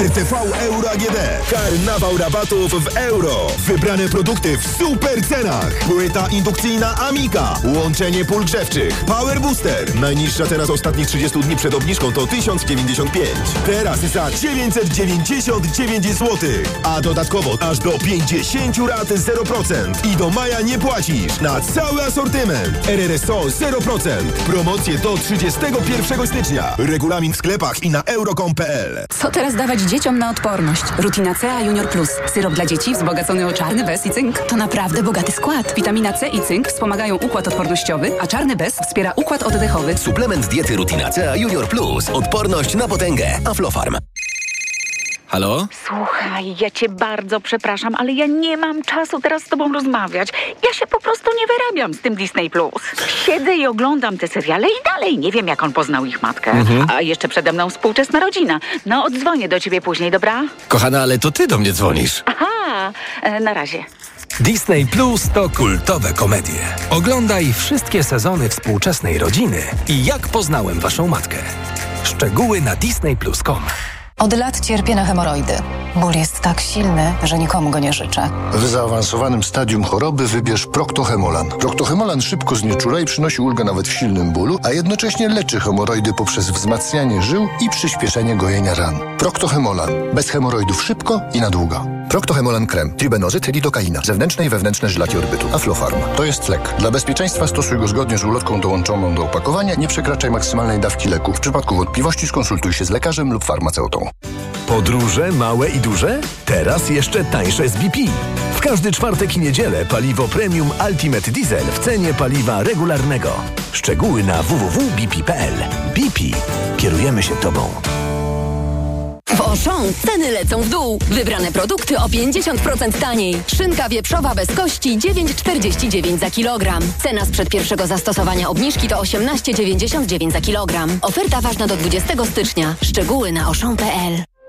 RTV Euro AGD. Karnawał rabatów w euro. Wybrane produkty w super cenach. Płyta indukcyjna Amika. Łączenie pól grzewczych. Power Booster. Najniższa teraz ostatnich 30 dni przed obniżką to 1095. Teraz za 999 zł. A dodatkowo aż do 50 rat 0%. I do maja nie płacisz. Na cały asortyment. RRSO 0%. Promocje do 31 stycznia. Regulamin w sklepach i na euro.com.pl. Co teraz dawać dzieciom na odporność. Rutina C Junior Plus. Syrop dla dzieci wzbogacony o czarny bez i cynk. To naprawdę bogaty skład. Witamina C i cynk wspomagają układ odpornościowy, a czarny bez wspiera układ oddechowy. Suplement diety Rutina C Junior Plus. Odporność na potęgę. Aflofarm. Halo? Słuchaj, ja cię bardzo przepraszam, ale ja nie mam czasu teraz z tobą rozmawiać. Ja się po prostu nie wyrabiam z tym Disney Plus. Siedzę i oglądam te seriale i dalej nie wiem, jak on poznał ich matkę. Mhm. A jeszcze przede mną współczesna rodzina. No, odzwonię do ciebie później, dobra? Kochana, ale to ty do mnie dzwonisz. Aha, e, na razie. Disney Plus to kultowe komedie. Oglądaj wszystkie sezony współczesnej rodziny i jak poznałem waszą matkę. Szczegóły na disneyplus.com. Od lat cierpię na hemoroidy. Ból jest tak silny, że nikomu go nie życzę. W zaawansowanym stadium choroby wybierz Proctohemolan. Proctohemolan szybko znieczula i przynosi ulgę nawet w silnym bólu, a jednocześnie leczy hemoroidy poprzez wzmacnianie żył i przyspieszenie gojenia ran. Proctohemolan. Bez hemoroidów szybko i na długo. Proctohemolan krem, tribenozyt, lidokaina, zewnętrzne i wewnętrzne żylaki orbytu, Aflofarm. To jest lek. Dla bezpieczeństwa stosuj go zgodnie z ulotką dołączoną do opakowania. Nie przekraczaj maksymalnej dawki leku. W przypadku wątpliwości skonsultuj się z lekarzem lub farmaceutą. Podróże małe i duże? Teraz jeszcze tańsze z BP. W każdy czwartek i niedzielę paliwo premium Ultimate Diesel w cenie paliwa regularnego. Szczegóły na www.bp.pl. BP. Kierujemy się Tobą. W Auchan ceny lecą w dół. Wybrane produkty o 50% taniej. Szynka wieprzowa bez kości 9,49 za kilogram. Cena sprzed pierwszego zastosowania obniżki to 18,99 za kilogram. Oferta ważna do 20 stycznia. Szczegóły na oszą.pl.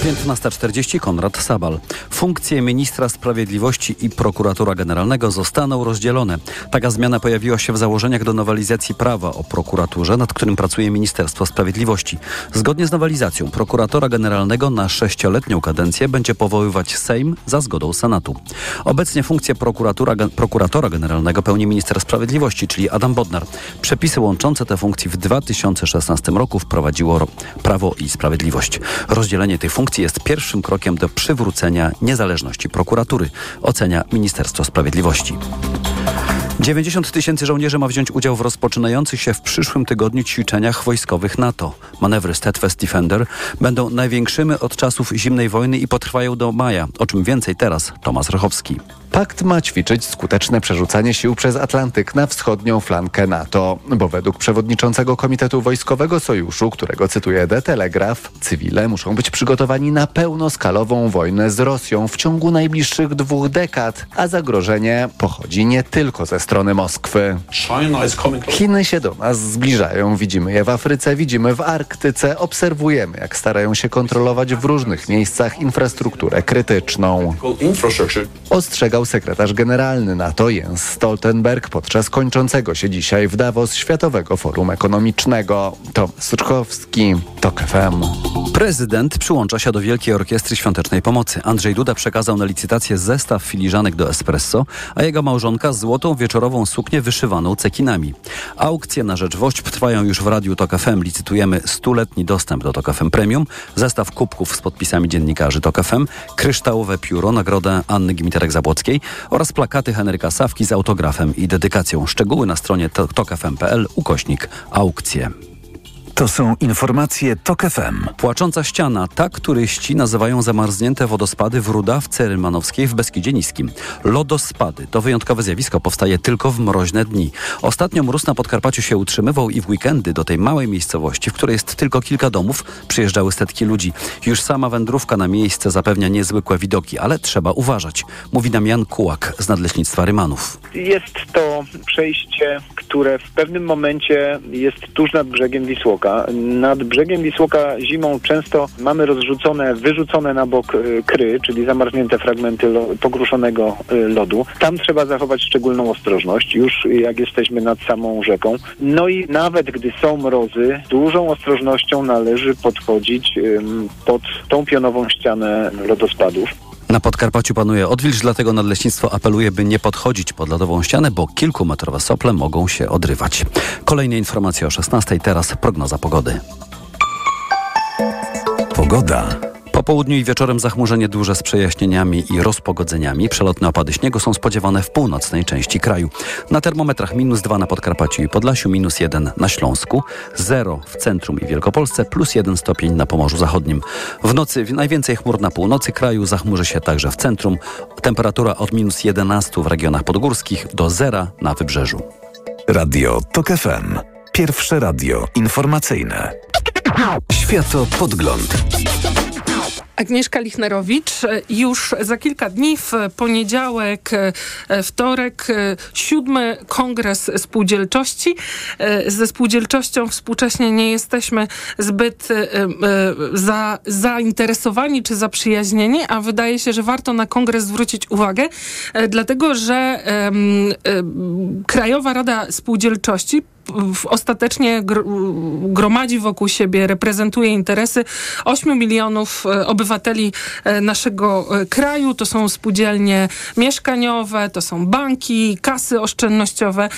15.40 Konrad Sabal. Funkcje ministra sprawiedliwości i prokuratora generalnego zostaną rozdzielone. Taka zmiana pojawiła się w założeniach do nowelizacji prawa o prokuraturze, nad którym pracuje Ministerstwo Sprawiedliwości. Zgodnie z nowelizacją prokuratora generalnego na sześcioletnią kadencję będzie powoływać Sejm za zgodą Senatu. Obecnie funkcję prokuratora, generalnego pełni minister sprawiedliwości, czyli Adam Bodnar. Przepisy łączące te funkcje w 2016 roku wprowadziło Prawo i Sprawiedliwość. Rozdzielenie tej funkcji jest pierwszym krokiem do przywrócenia niezależności prokuratury, ocenia Ministerstwo Sprawiedliwości. 90 tysięcy żołnierzy ma wziąć udział w rozpoczynających się w przyszłym tygodniu ćwiczeniach wojskowych NATO. Manewry Steadfast Defender będą największymi od czasów zimnej wojny i potrwają do maja. O czym więcej teraz Tomasz Rachowski. Pakt ma ćwiczyć skuteczne przerzucanie sił przez Atlantyk na wschodnią flankę NATO, bo według przewodniczącego Komitetu Wojskowego Sojuszu, którego cytuje The Telegraph, cywile muszą być przygotowani na pełnoskalową wojnę z Rosją w ciągu najbliższych dwóch dekad, a zagrożenie pochodzi nie tylko ze strony Moskwy. Chiny się do nas zbliżają, widzimy je w Afryce, widzimy w Arktyce, obserwujemy jak starają się kontrolować w różnych miejscach infrastrukturę krytyczną. Ostrzegał sekretarz generalny NATO Jens Stoltenberg podczas kończącego się dzisiaj w Davos Światowego Forum Ekonomicznego. Tomasz Suczkowski, TOK FM. Prezydent przyłącza się do Wielkiej Orkiestry Świątecznej Pomocy. Andrzej Duda przekazał na licytację zestaw filiżanek do espresso, a jego małżonka złotą wieczorową suknię wyszywaną cekinami. Aukcje na rzecz WOŚP trwają już w Radiu TOK FM. Licytujemy stuletni dostęp do TOK FM Premium, zestaw kubków z podpisami dziennikarzy TOK FM, kryształowe pióro, nagrodę Anny Gimiterek-Zabłockiej oraz plakaty Henryka Sawki z autografem i dedykacją. Szczegóły na stronie tokfm.pl ukośnik aukcje. To są informacje TOK FM. Płacząca ściana. Tak turyści nazywają zamarznięte wodospady w Rudawce Rymanowskiej w Beskidzie Niskim. Lodospady to wyjątkowe zjawisko, powstaje tylko w mroźne dni. Ostatnio mróz na Podkarpaciu się utrzymywał i w weekendy do tej małej miejscowości, w której jest tylko kilka domów, przyjeżdżały setki ludzi. Już sama wędrówka na miejsce zapewnia niezwykłe widoki, ale trzeba uważać, mówi nam Jan Kułak z Nadleśnictwa Rymanów. Jest to przejście, które w pewnym momencie jest tuż nad brzegiem Wisłoka. Nad brzegiem Wisłoka zimą często mamy rozrzucone, wyrzucone na bok y, kry, czyli zamarznięte fragmenty lo, pogruszonego y, lodu. Tam trzeba zachować szczególną ostrożność, już jak jesteśmy nad samą rzeką. No i nawet gdy są mrozy, dużą ostrożnością należy podchodzić pod tą pionową ścianę lodospadów. Na Podkarpaciu panuje odwilż, dlatego Nadleśnictwo apeluje, by nie podchodzić pod lodową ścianę, bo kilkumetrowe sople mogą się odrywać. Kolejne informacje o 16. Teraz prognoza pogody. Pogoda. Po południu i wieczorem zachmurzenie duże z przejaśnieniami i rozpogodzeniami. Przelotne opady śniegu są spodziewane w północnej części kraju. Na termometrach minus 2 na Podkarpaciu i Podlasiu, minus 1 na Śląsku, 0 w centrum i Wielkopolsce, plus 1 stopień na Pomorzu Zachodnim. W nocy najwięcej chmur na północy kraju, zachmurzy się także w centrum. Temperatura od minus 11 w regionach podgórskich do 0 na wybrzeżu. Radio TOK FM. Pierwsze radio informacyjne. Światopodgląd. Agnieszka Lichnerowicz. Już za kilka dni, w poniedziałek, e, wtorek, e, siódmy kongres spółdzielczości. E, ze spółdzielczością współcześnie nie jesteśmy zbyt za, zainteresowani czy zaprzyjaźnieni, a wydaje się, że warto na kongres zwrócić uwagę, dlatego że Krajowa Rada Spółdzielczości ostatecznie gromadzi wokół siebie, reprezentuje interesy 8 milionów obywateli naszego kraju. To są spółdzielnie mieszkaniowe, to są banki, kasy oszczędnościowe,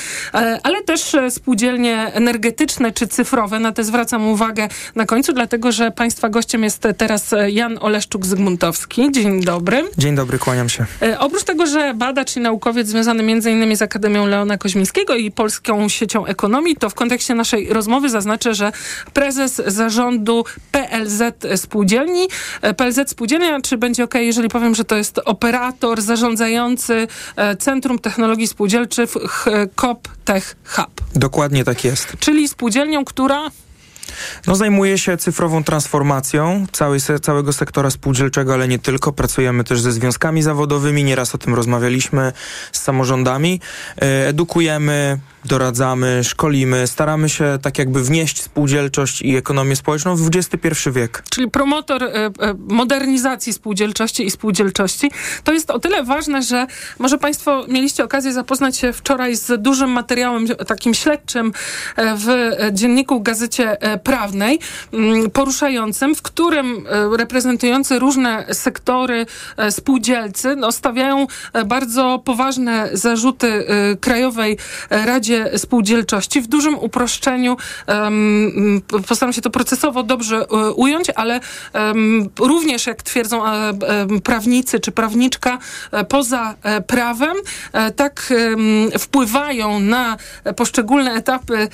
ale też spółdzielnie energetyczne czy cyfrowe. Na te zwracam uwagę na końcu, dlatego że Państwa gościem jest teraz Jan Oleszczuk-Zygmuntowski. Dzień dobry. Dzień dobry, kłaniam się. Oprócz tego, że badacz i naukowiec związany m.in. z Akademią Leona Koźmińskiego i Polską Siecią Ekonomii, to w kontekście naszej rozmowy zaznaczę, że prezes zarządu PLZ Spółdzielni, PLZ Spółdzielnia, czy będzie ok, jeżeli powiem, że to jest operator zarządzający Centrum Technologii Spółdzielczych COP Tech Hub. Dokładnie tak jest. Czyli spółdzielnią, która no, zajmuje się cyfrową transformacją całej, całego sektora spółdzielczego, ale nie tylko. Pracujemy też ze związkami zawodowymi, nieraz o tym rozmawialiśmy z samorządami. Edukujemy, doradzamy, szkolimy, staramy się tak jakby wnieść spółdzielczość i ekonomię społeczną w XXI wiek. Czyli promotor e, modernizacji spółdzielczości i spółdzielczości. To jest o tyle ważne, że może Państwo mieliście okazję zapoznać się wczoraj z dużym materiałem takim śledczym w dzienniku Gazecie Prawnej, poruszającym, w którym reprezentujący różne sektory spółdzielcy no, stawiają bardzo poważne zarzuty Krajowej Radzie Spółdzielczości. W dużym uproszczeniu um, postaram się to procesowo dobrze um, ująć, ale um, również, jak twierdzą prawnicy czy prawniczka, poza prawem, tak wpływają na poszczególne etapy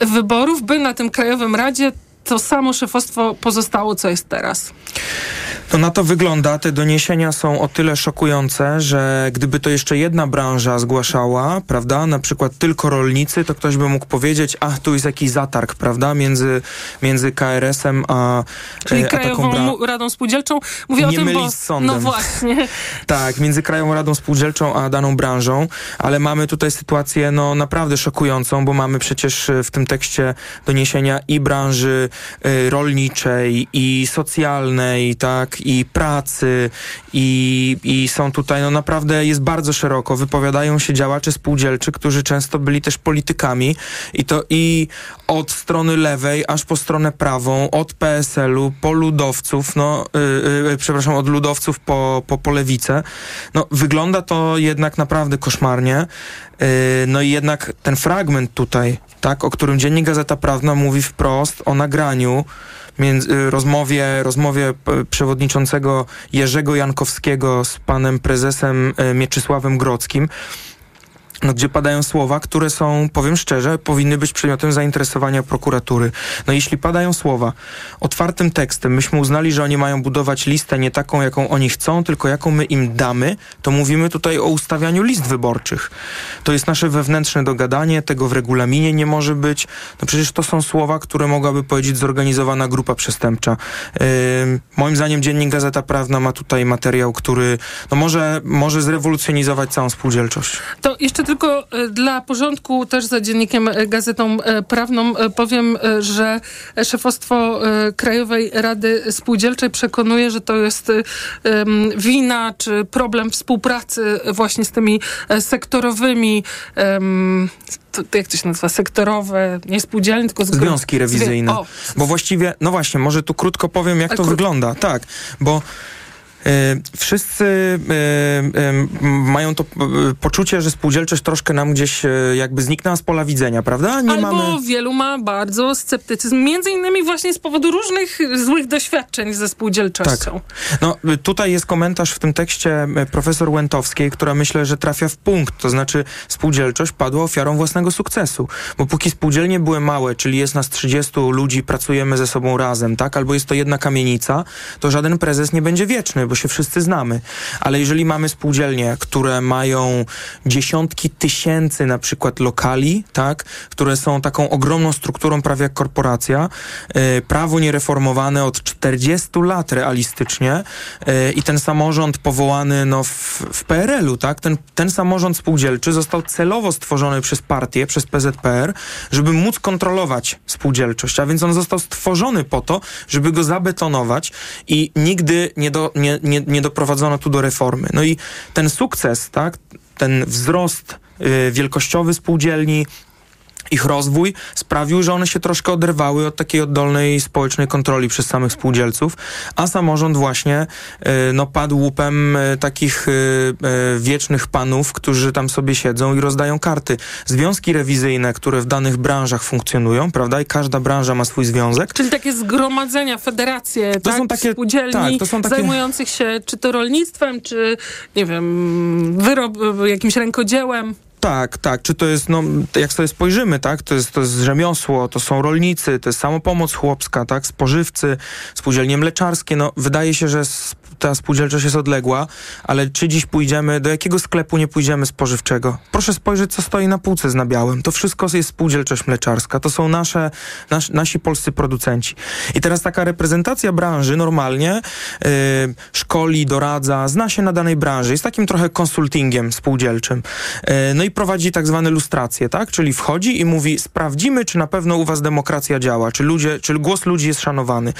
wyborów, by na tym Krajowym Radzie to samo szefostwo pozostało, co jest teraz. No na to wygląda. Te doniesienia są o tyle szokujące, że gdyby to jeszcze jedna branża zgłaszała, prawda, na przykład tylko rolnicy, to ktoś by mógł powiedzieć, a tu jest jakiś zatarg, prawda, między, między KRS-em a Czyli a Krajową bra- Radą Spółdzielczą. Mówię Nie o tym, bo... mylić z sądem. No *laughs* właśnie. Tak, między Krajową Radą Spółdzielczą a daną branżą, ale mamy tutaj sytuację no naprawdę szokującą, bo mamy przecież w tym tekście doniesienia i branży y, rolniczej, i socjalnej, tak, i pracy, i, i są tutaj, no naprawdę jest bardzo szeroko, wypowiadają się działacze spółdzielczy, którzy często byli też politykami i to i od strony lewej, aż po stronę prawą, od PSL-u, po ludowców, no, yy, yy, przepraszam, od ludowców po, po, po lewicę. No, wygląda to jednak naprawdę koszmarnie. Yy, no i jednak ten fragment tutaj, tak, o którym Dziennik Gazeta Prawna mówi wprost o nagraniu, między, rozmowie, rozmowie p- przewodniczącego Jerzego Jankowskiego z panem prezesem y, Mieczysławem Grodzkim, no, gdzie padają słowa, które są, powiem szczerze, powinny być przedmiotem zainteresowania prokuratury. No jeśli padają słowa otwartym tekstem, myśmy uznali, że oni mają budować listę nie taką, jaką oni chcą, tylko jaką my im damy, to mówimy tutaj o ustawianiu list wyborczych. To jest nasze wewnętrzne dogadanie, tego w regulaminie nie może być. No przecież to są słowa, które mogłaby powiedzieć zorganizowana grupa przestępcza. Yy, moim zdaniem Dziennik Gazeta Prawna ma tutaj materiał, który no może, może zrewolucjonizować całą spółdzielczość. To jeszcze tylko e, dla porządku, też za dziennikiem e, Gazetą e, Prawną powiem, że szefostwo Krajowej Rady Spółdzielczej przekonuje, że to jest wina czy problem współpracy właśnie z tymi sektorowymi to, jak to się nazywa, sektorowe, nie spółdzielnie, tylko związki rewizyjne. O. Bo właściwie, no właśnie, może tu krótko powiem, jak to wygląda. Tak, bo wszyscy e, e, mają to poczucie, że spółdzielczość troszkę nam gdzieś jakby zniknęła z pola widzenia, prawda? Nie Albo mamy... wielu ma bardzo sceptycyzm, między innymi właśnie z powodu różnych złych doświadczeń ze spółdzielczością. Tak. No tutaj jest komentarz w tym tekście profesor Łętowskiej, która myślę, że trafia w punkt, to znaczy spółdzielczość padła ofiarą własnego sukcesu, bo póki spółdzielnie były małe, czyli jest nas 30 ludzi, pracujemy ze sobą razem, tak? Albo jest to jedna kamienica, to żaden prezes nie będzie wieczny, bo się wszyscy znamy. Ale jeżeli mamy spółdzielnie, które mają dziesiątki tysięcy na przykład lokali, tak, które są taką ogromną strukturą prawie jak korporacja, yy, prawo niereformowane od 40 lat realistycznie yy, i ten samorząd powołany no, w, w PRL-u, tak, ten, ten samorząd spółdzielczy został celowo stworzony przez partię, przez PZPR, żeby móc kontrolować spółdzielczość, a więc on został stworzony po to, żeby go zabetonować i nigdy nie, do, nie, nie, nie doprowadzono tu do reformy. No i ten sukces, tak, ten wzrost y, wielkościowy spółdzielni, ich rozwój sprawił, że one się troszkę oderwały od takiej oddolnej społecznej kontroli przez samych spółdzielców, a samorząd właśnie y, no, padł łupem y, takich y, wiecznych panów, którzy tam sobie siedzą i rozdają karty. Związki rewizyjne, które w danych branżach funkcjonują, prawda, i każda branża ma swój związek. Czyli takie zgromadzenia, federacje, to tak? są takie, spółdzielni tak, to są takie... zajmujących się czy to rolnictwem, czy nie wiem, wyrob, jakimś rękodziełem. Tak, tak. Czy to jest, no, jak sobie spojrzymy, tak, to jest, to jest rzemiosło, to są rolnicy, to jest samopomoc chłopska, tak, spożywcy, spółdzielnie mleczarskie, no, wydaje się, że ta spółdzielczość jest odległa, ale czy dziś pójdziemy, do jakiego sklepu nie pójdziemy spożywczego? Proszę spojrzeć, co stoi na półce z nabiałem. To wszystko jest spółdzielczość mleczarska. To są nasze, nas, nasi polscy producenci. I teraz taka reprezentacja branży normalnie yy, szkoli, doradza, zna się na danej branży. Jest takim trochę konsultingiem spółdzielczym. Yy, no i prowadzi tak zwane lustracje, tak? Czyli wchodzi i mówi, sprawdzimy, czy na pewno u was demokracja działa, czy ludzie, czy głos ludzi jest szanowany.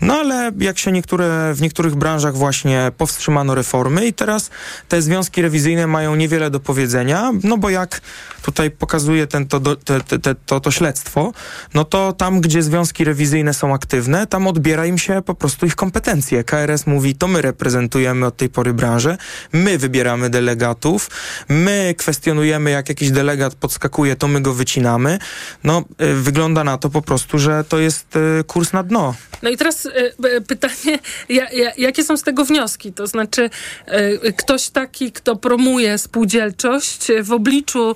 No ale jak się niektóre, w niektórych branżach właśnie powstrzymano reformy i teraz te związki rewizyjne mają niewiele do powiedzenia, no bo jak tutaj pokazuje ten, to, te, te, to, to śledztwo, no to tam, gdzie związki rewizyjne są aktywne, tam odbiera im się po prostu ich kompetencje. KRS mówi, to my reprezentujemy od tej pory branżę, my wybieramy delegatów, my kwestionujemy, jak jakiś delegat podskakuje, to my go wycinamy. No, y, wygląda na to po prostu, że to jest y, kurs na dno. No i teraz y, pytanie, ja, ja, jakie są tego wnioski? To znaczy, ktoś taki, kto promuje spółdzielczość w obliczu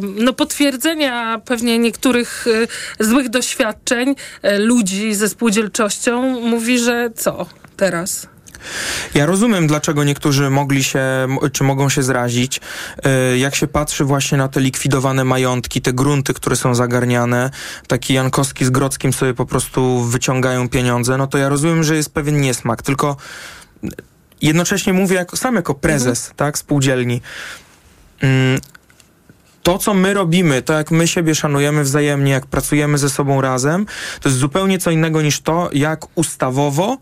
no, potwierdzenia pewnie niektórych e, złych doświadczeń e, ludzi ze spółdzielczością mówi, że co teraz? Ja rozumiem, dlaczego niektórzy mogli się, czy mogą się zrazić. E, jak się patrzy właśnie na te likwidowane majątki, te grunty, które są zagarniane, taki Jankowski z Grodzkim sobie po prostu wyciągają pieniądze, no to ja rozumiem, że jest pewien niesmak, tylko jednocześnie mówię jako, sam jako prezes, mhm. tak, spółdzielni. Mm, to, co my robimy, to jak my siebie szanujemy wzajemnie, jak pracujemy ze sobą razem, to jest zupełnie co innego niż to, jak ustawowo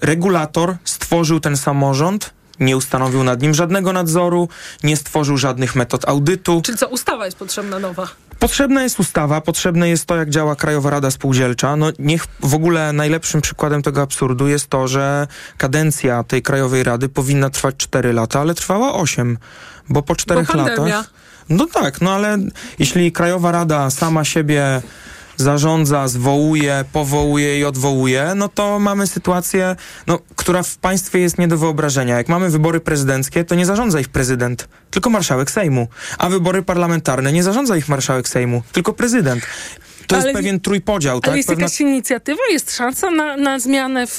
regulator stworzył ten samorząd, nie ustanowił nad nim żadnego nadzoru, nie stworzył żadnych metod audytu. Czyli co, ustawa jest potrzebna nowa? Potrzebna jest ustawa, potrzebne jest to, jak działa Krajowa Rada Spółdzielcza. No niech w ogóle najlepszym przykładem tego absurdu jest to, że kadencja tej Krajowej Rady powinna trwać 4 lata, ale trwała 8, bo po 4 latach... No tak, no ale jeśli Krajowa Rada sama siebie zarządza, zwołuje, powołuje i odwołuje, no to mamy sytuację, no, która w państwie jest nie do wyobrażenia. Jak mamy wybory prezydenckie, to nie zarządza ich prezydent, tylko marszałek Sejmu. A wybory parlamentarne nie zarządza ich marszałek Sejmu, tylko prezydent. To Ale- jest pewien trójpodział, Ale tak? jest Pewna- jakaś inicjatywa, jest szansa na, na zmianę w,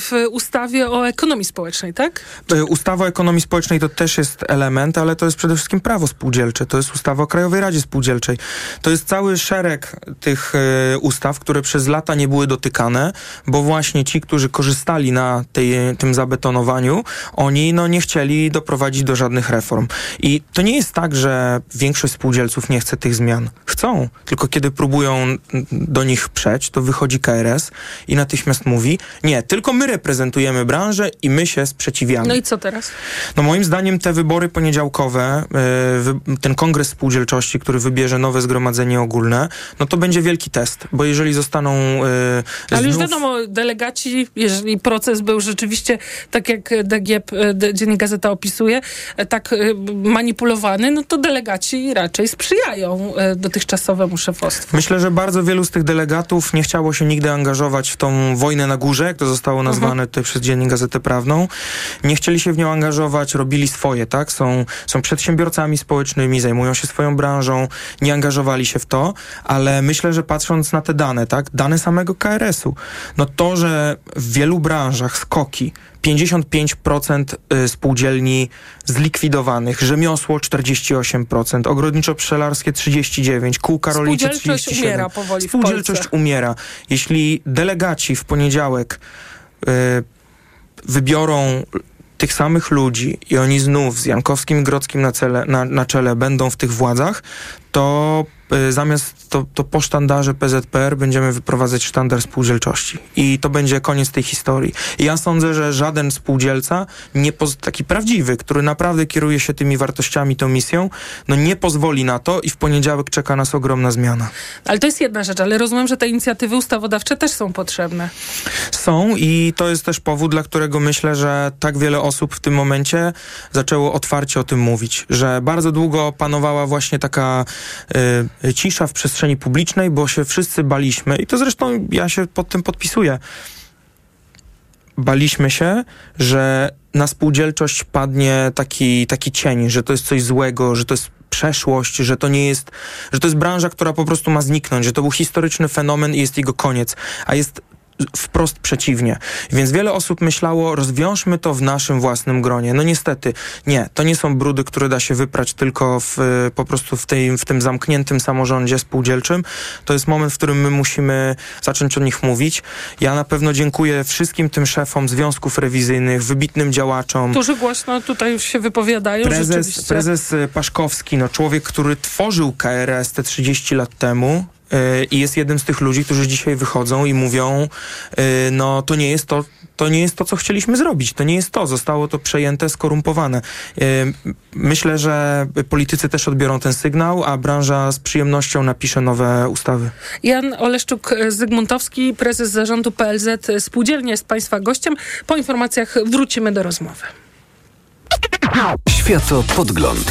w ustawie o ekonomii społecznej, tak? Ustawa o ekonomii społecznej to też jest element, ale to jest przede wszystkim prawo spółdzielcze. To jest ustawa o Krajowej Radzie Spółdzielczej. To jest cały szereg tych y, ustaw, które przez lata nie były dotykane, bo właśnie ci, którzy korzystali na tej, tym zabetonowaniu, oni no, nie chcieli doprowadzić do żadnych reform. I to nie jest tak, że większość spółdzielców nie chce tych zmian. Chcą, tylko kiedy próbują mm, do nich przeć, to wychodzi KRS i natychmiast mówi, nie, tylko my reprezentujemy branżę i my się sprzeciwiamy. No i co teraz? No moim zdaniem te wybory poniedziałkowe, wy, ten kongres spółdzielczości, który wybierze nowe zgromadzenie ogólne, no to będzie wielki test, bo jeżeli zostaną y, Ale już wiadomo, delegaci, jeżeli proces był rzeczywiście, tak jak DGP, e, D- Dziennik Gazeta opisuje, e, tak e, manipulowany, no to delegaci raczej sprzyjają e, dotychczasowemu szefostwu. Myślę, że bardzo wielu z tych delegatów nie chciało się nigdy angażować w tą wojnę na górze, jak to zostało nazwane tutaj przez Dziennik Gazetę Prawną. Nie chcieli się w nią angażować, robili swoje, tak? Są, są przedsiębiorcami społecznymi, zajmują się swoją branżą, nie angażowali się w to, ale myślę, że patrząc na te dane, tak? Dane samego KRS-u, no to, że w wielu branżach skoki 55% y, spółdzielni zlikwidowanych, rzemiosło 48%, ogrodniczo-pszczelarskie 39%, kółka rolnicze Spółdzielczość 37%. umiera powoli Spółdzielczość umiera. Jeśli delegaci w poniedziałek y, wybiorą tych samych ludzi i oni znów z Jankowskim i Grodzkim na, cele, na, na czele będą w tych władzach, to zamiast to, to po sztandarze PZPR będziemy wyprowadzać sztandar spółdzielczości. I to będzie koniec tej historii. I ja sądzę, że żaden spółdzielca, nie taki prawdziwy, który naprawdę kieruje się tymi wartościami, tą misją, no nie pozwoli na to i w poniedziałek czeka nas ogromna zmiana. Ale to jest jedna rzecz, ale rozumiem, że te inicjatywy ustawodawcze też są potrzebne. Są i to jest też powód, dla którego myślę, że tak wiele osób w tym momencie zaczęło otwarcie o tym mówić, że bardzo długo panowała właśnie taka y, cisza w przestrzeni publicznej, bo się wszyscy baliśmy i to zresztą ja się pod tym podpisuję. Baliśmy się, że na spółdzielczość padnie taki, taki cień, że to jest coś złego, że to jest przeszłość, że to nie jest, że to jest branża, która po prostu ma zniknąć, że to był historyczny fenomen i jest jego koniec, a jest wprost przeciwnie. Więc wiele osób myślało, rozwiążmy to w naszym własnym gronie. No niestety, nie. To nie są brudy, które da się wyprać tylko w, y, po prostu w, tej, w tym zamkniętym samorządzie spółdzielczym. To jest moment, w którym my musimy zacząć o nich mówić. Ja na pewno dziękuję wszystkim tym szefom związków rewizyjnych, wybitnym działaczom. Którzy głośno tutaj już się wypowiadają Prezes, rzeczywiście. prezes Paszkowski, no człowiek, który tworzył KRS te 30 lat temu i jest jednym z tych ludzi, którzy dzisiaj wychodzą i mówią, y, no to nie jest to, to nie jest to, co chcieliśmy zrobić. To nie jest to. Zostało to przejęte, skorumpowane. Y, myślę, że politycy też odbiorą ten sygnał, a branża z przyjemnością napisze nowe ustawy. Jan Oleszczuk-Zygmuntowski, prezes zarządu PLZ Spółdzielnie jest Państwa gościem. Po informacjach wrócimy do rozmowy. Światopodgląd.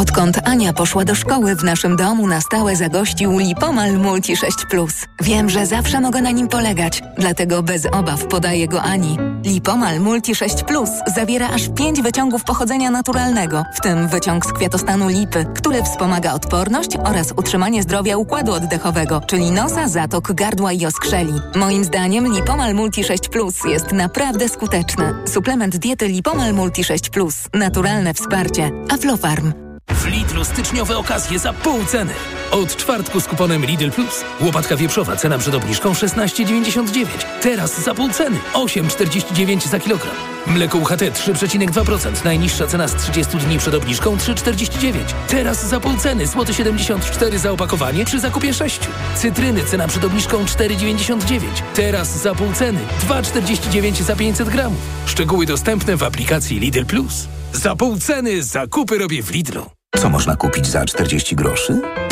Odkąd Ania poszła do szkoły, w naszym domu na stałe zagościł Lipomal Multi 6 Plus. Wiem, że zawsze mogę na nim polegać, dlatego bez obaw podaję go Ani. Lipomal Multi 6 Plus zawiera aż 5 wyciągów pochodzenia naturalnego, w tym wyciąg z kwiatostanu lipy, który wspomaga odporność oraz utrzymanie zdrowia układu oddechowego, czyli nosa, zatok, gardła i oskrzeli. Moim zdaniem Lipomal Multi 6 Plus jest naprawdę skuteczny. Suplement diety Lipomal Multi 6 Plus. Naturalne wsparcie. Aflofarm. W Lidlu styczniowe okazje za pół ceny. Od czwartku z kuponem Lidl Plus. Łopatka wieprzowa, cena przed obniżką 16,99. Teraz za pół ceny 8,49 za kilogram. Mleko UHT 3,2%. Najniższa cena z 30 dni przed obniżką 3,49. Teraz za pół ceny złoty 74 za opakowanie przy zakupie 6. Cytryny cena przed obniżką 4,99. Teraz za pół ceny 2,49 za 500 gramów. Szczegóły dostępne w aplikacji Lidl Plus. Za pół ceny zakupy robię w Lidlu. Co można kupić za 40 groszy?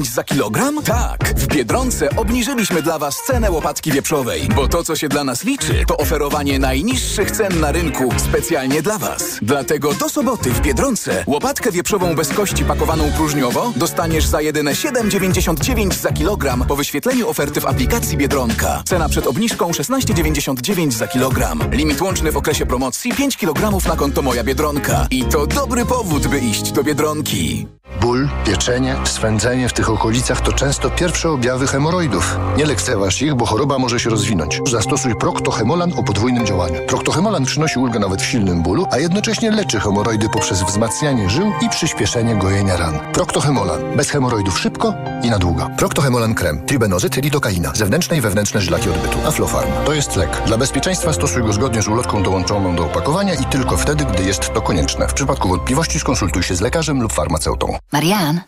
za kilogram? Tak! W Biedronce obniżyliśmy dla Was cenę łopatki wieprzowej, bo to, co się dla nas liczy, to oferowanie najniższych cen na rynku specjalnie dla Was. Dlatego do soboty w Biedronce łopatkę wieprzową bez kości pakowaną próżniowo dostaniesz za jedyne 7,99 za kilogram po wyświetleniu oferty w aplikacji Biedronka. Cena przed obniżką 16,99 za kilogram. Limit łączny w okresie promocji 5 kg na konto Moja Biedronka. I to dobry powód, by iść do Biedronki. Ból, pieczenie, swędzenie w tych okolicach to często pierwsze objawy hemoroidów. Nie lekceważ ich, bo choroba może się rozwinąć. Zastosuj Proctohemolan o podwójnym działaniu. Proctohemolan przynosi ulgę nawet w silnym bólu, a jednocześnie leczy hemoroidy poprzez wzmacnianie żył i przyspieszenie gojenia ran. Proctohemolan. Bez hemoroidów szybko i na długo. Proctohemolan krem. Tribenozyt, lidokaina. Zewnętrzne i wewnętrzne żylaki odbytu. Aflofarm. To jest lek. Dla bezpieczeństwa stosuj go zgodnie z ulotką dołączoną do opakowania i tylko wtedy, gdy jest to konieczne. W przypadku wątpliwości skonsultuj się z lekarzem lub farmaceutą. Marian,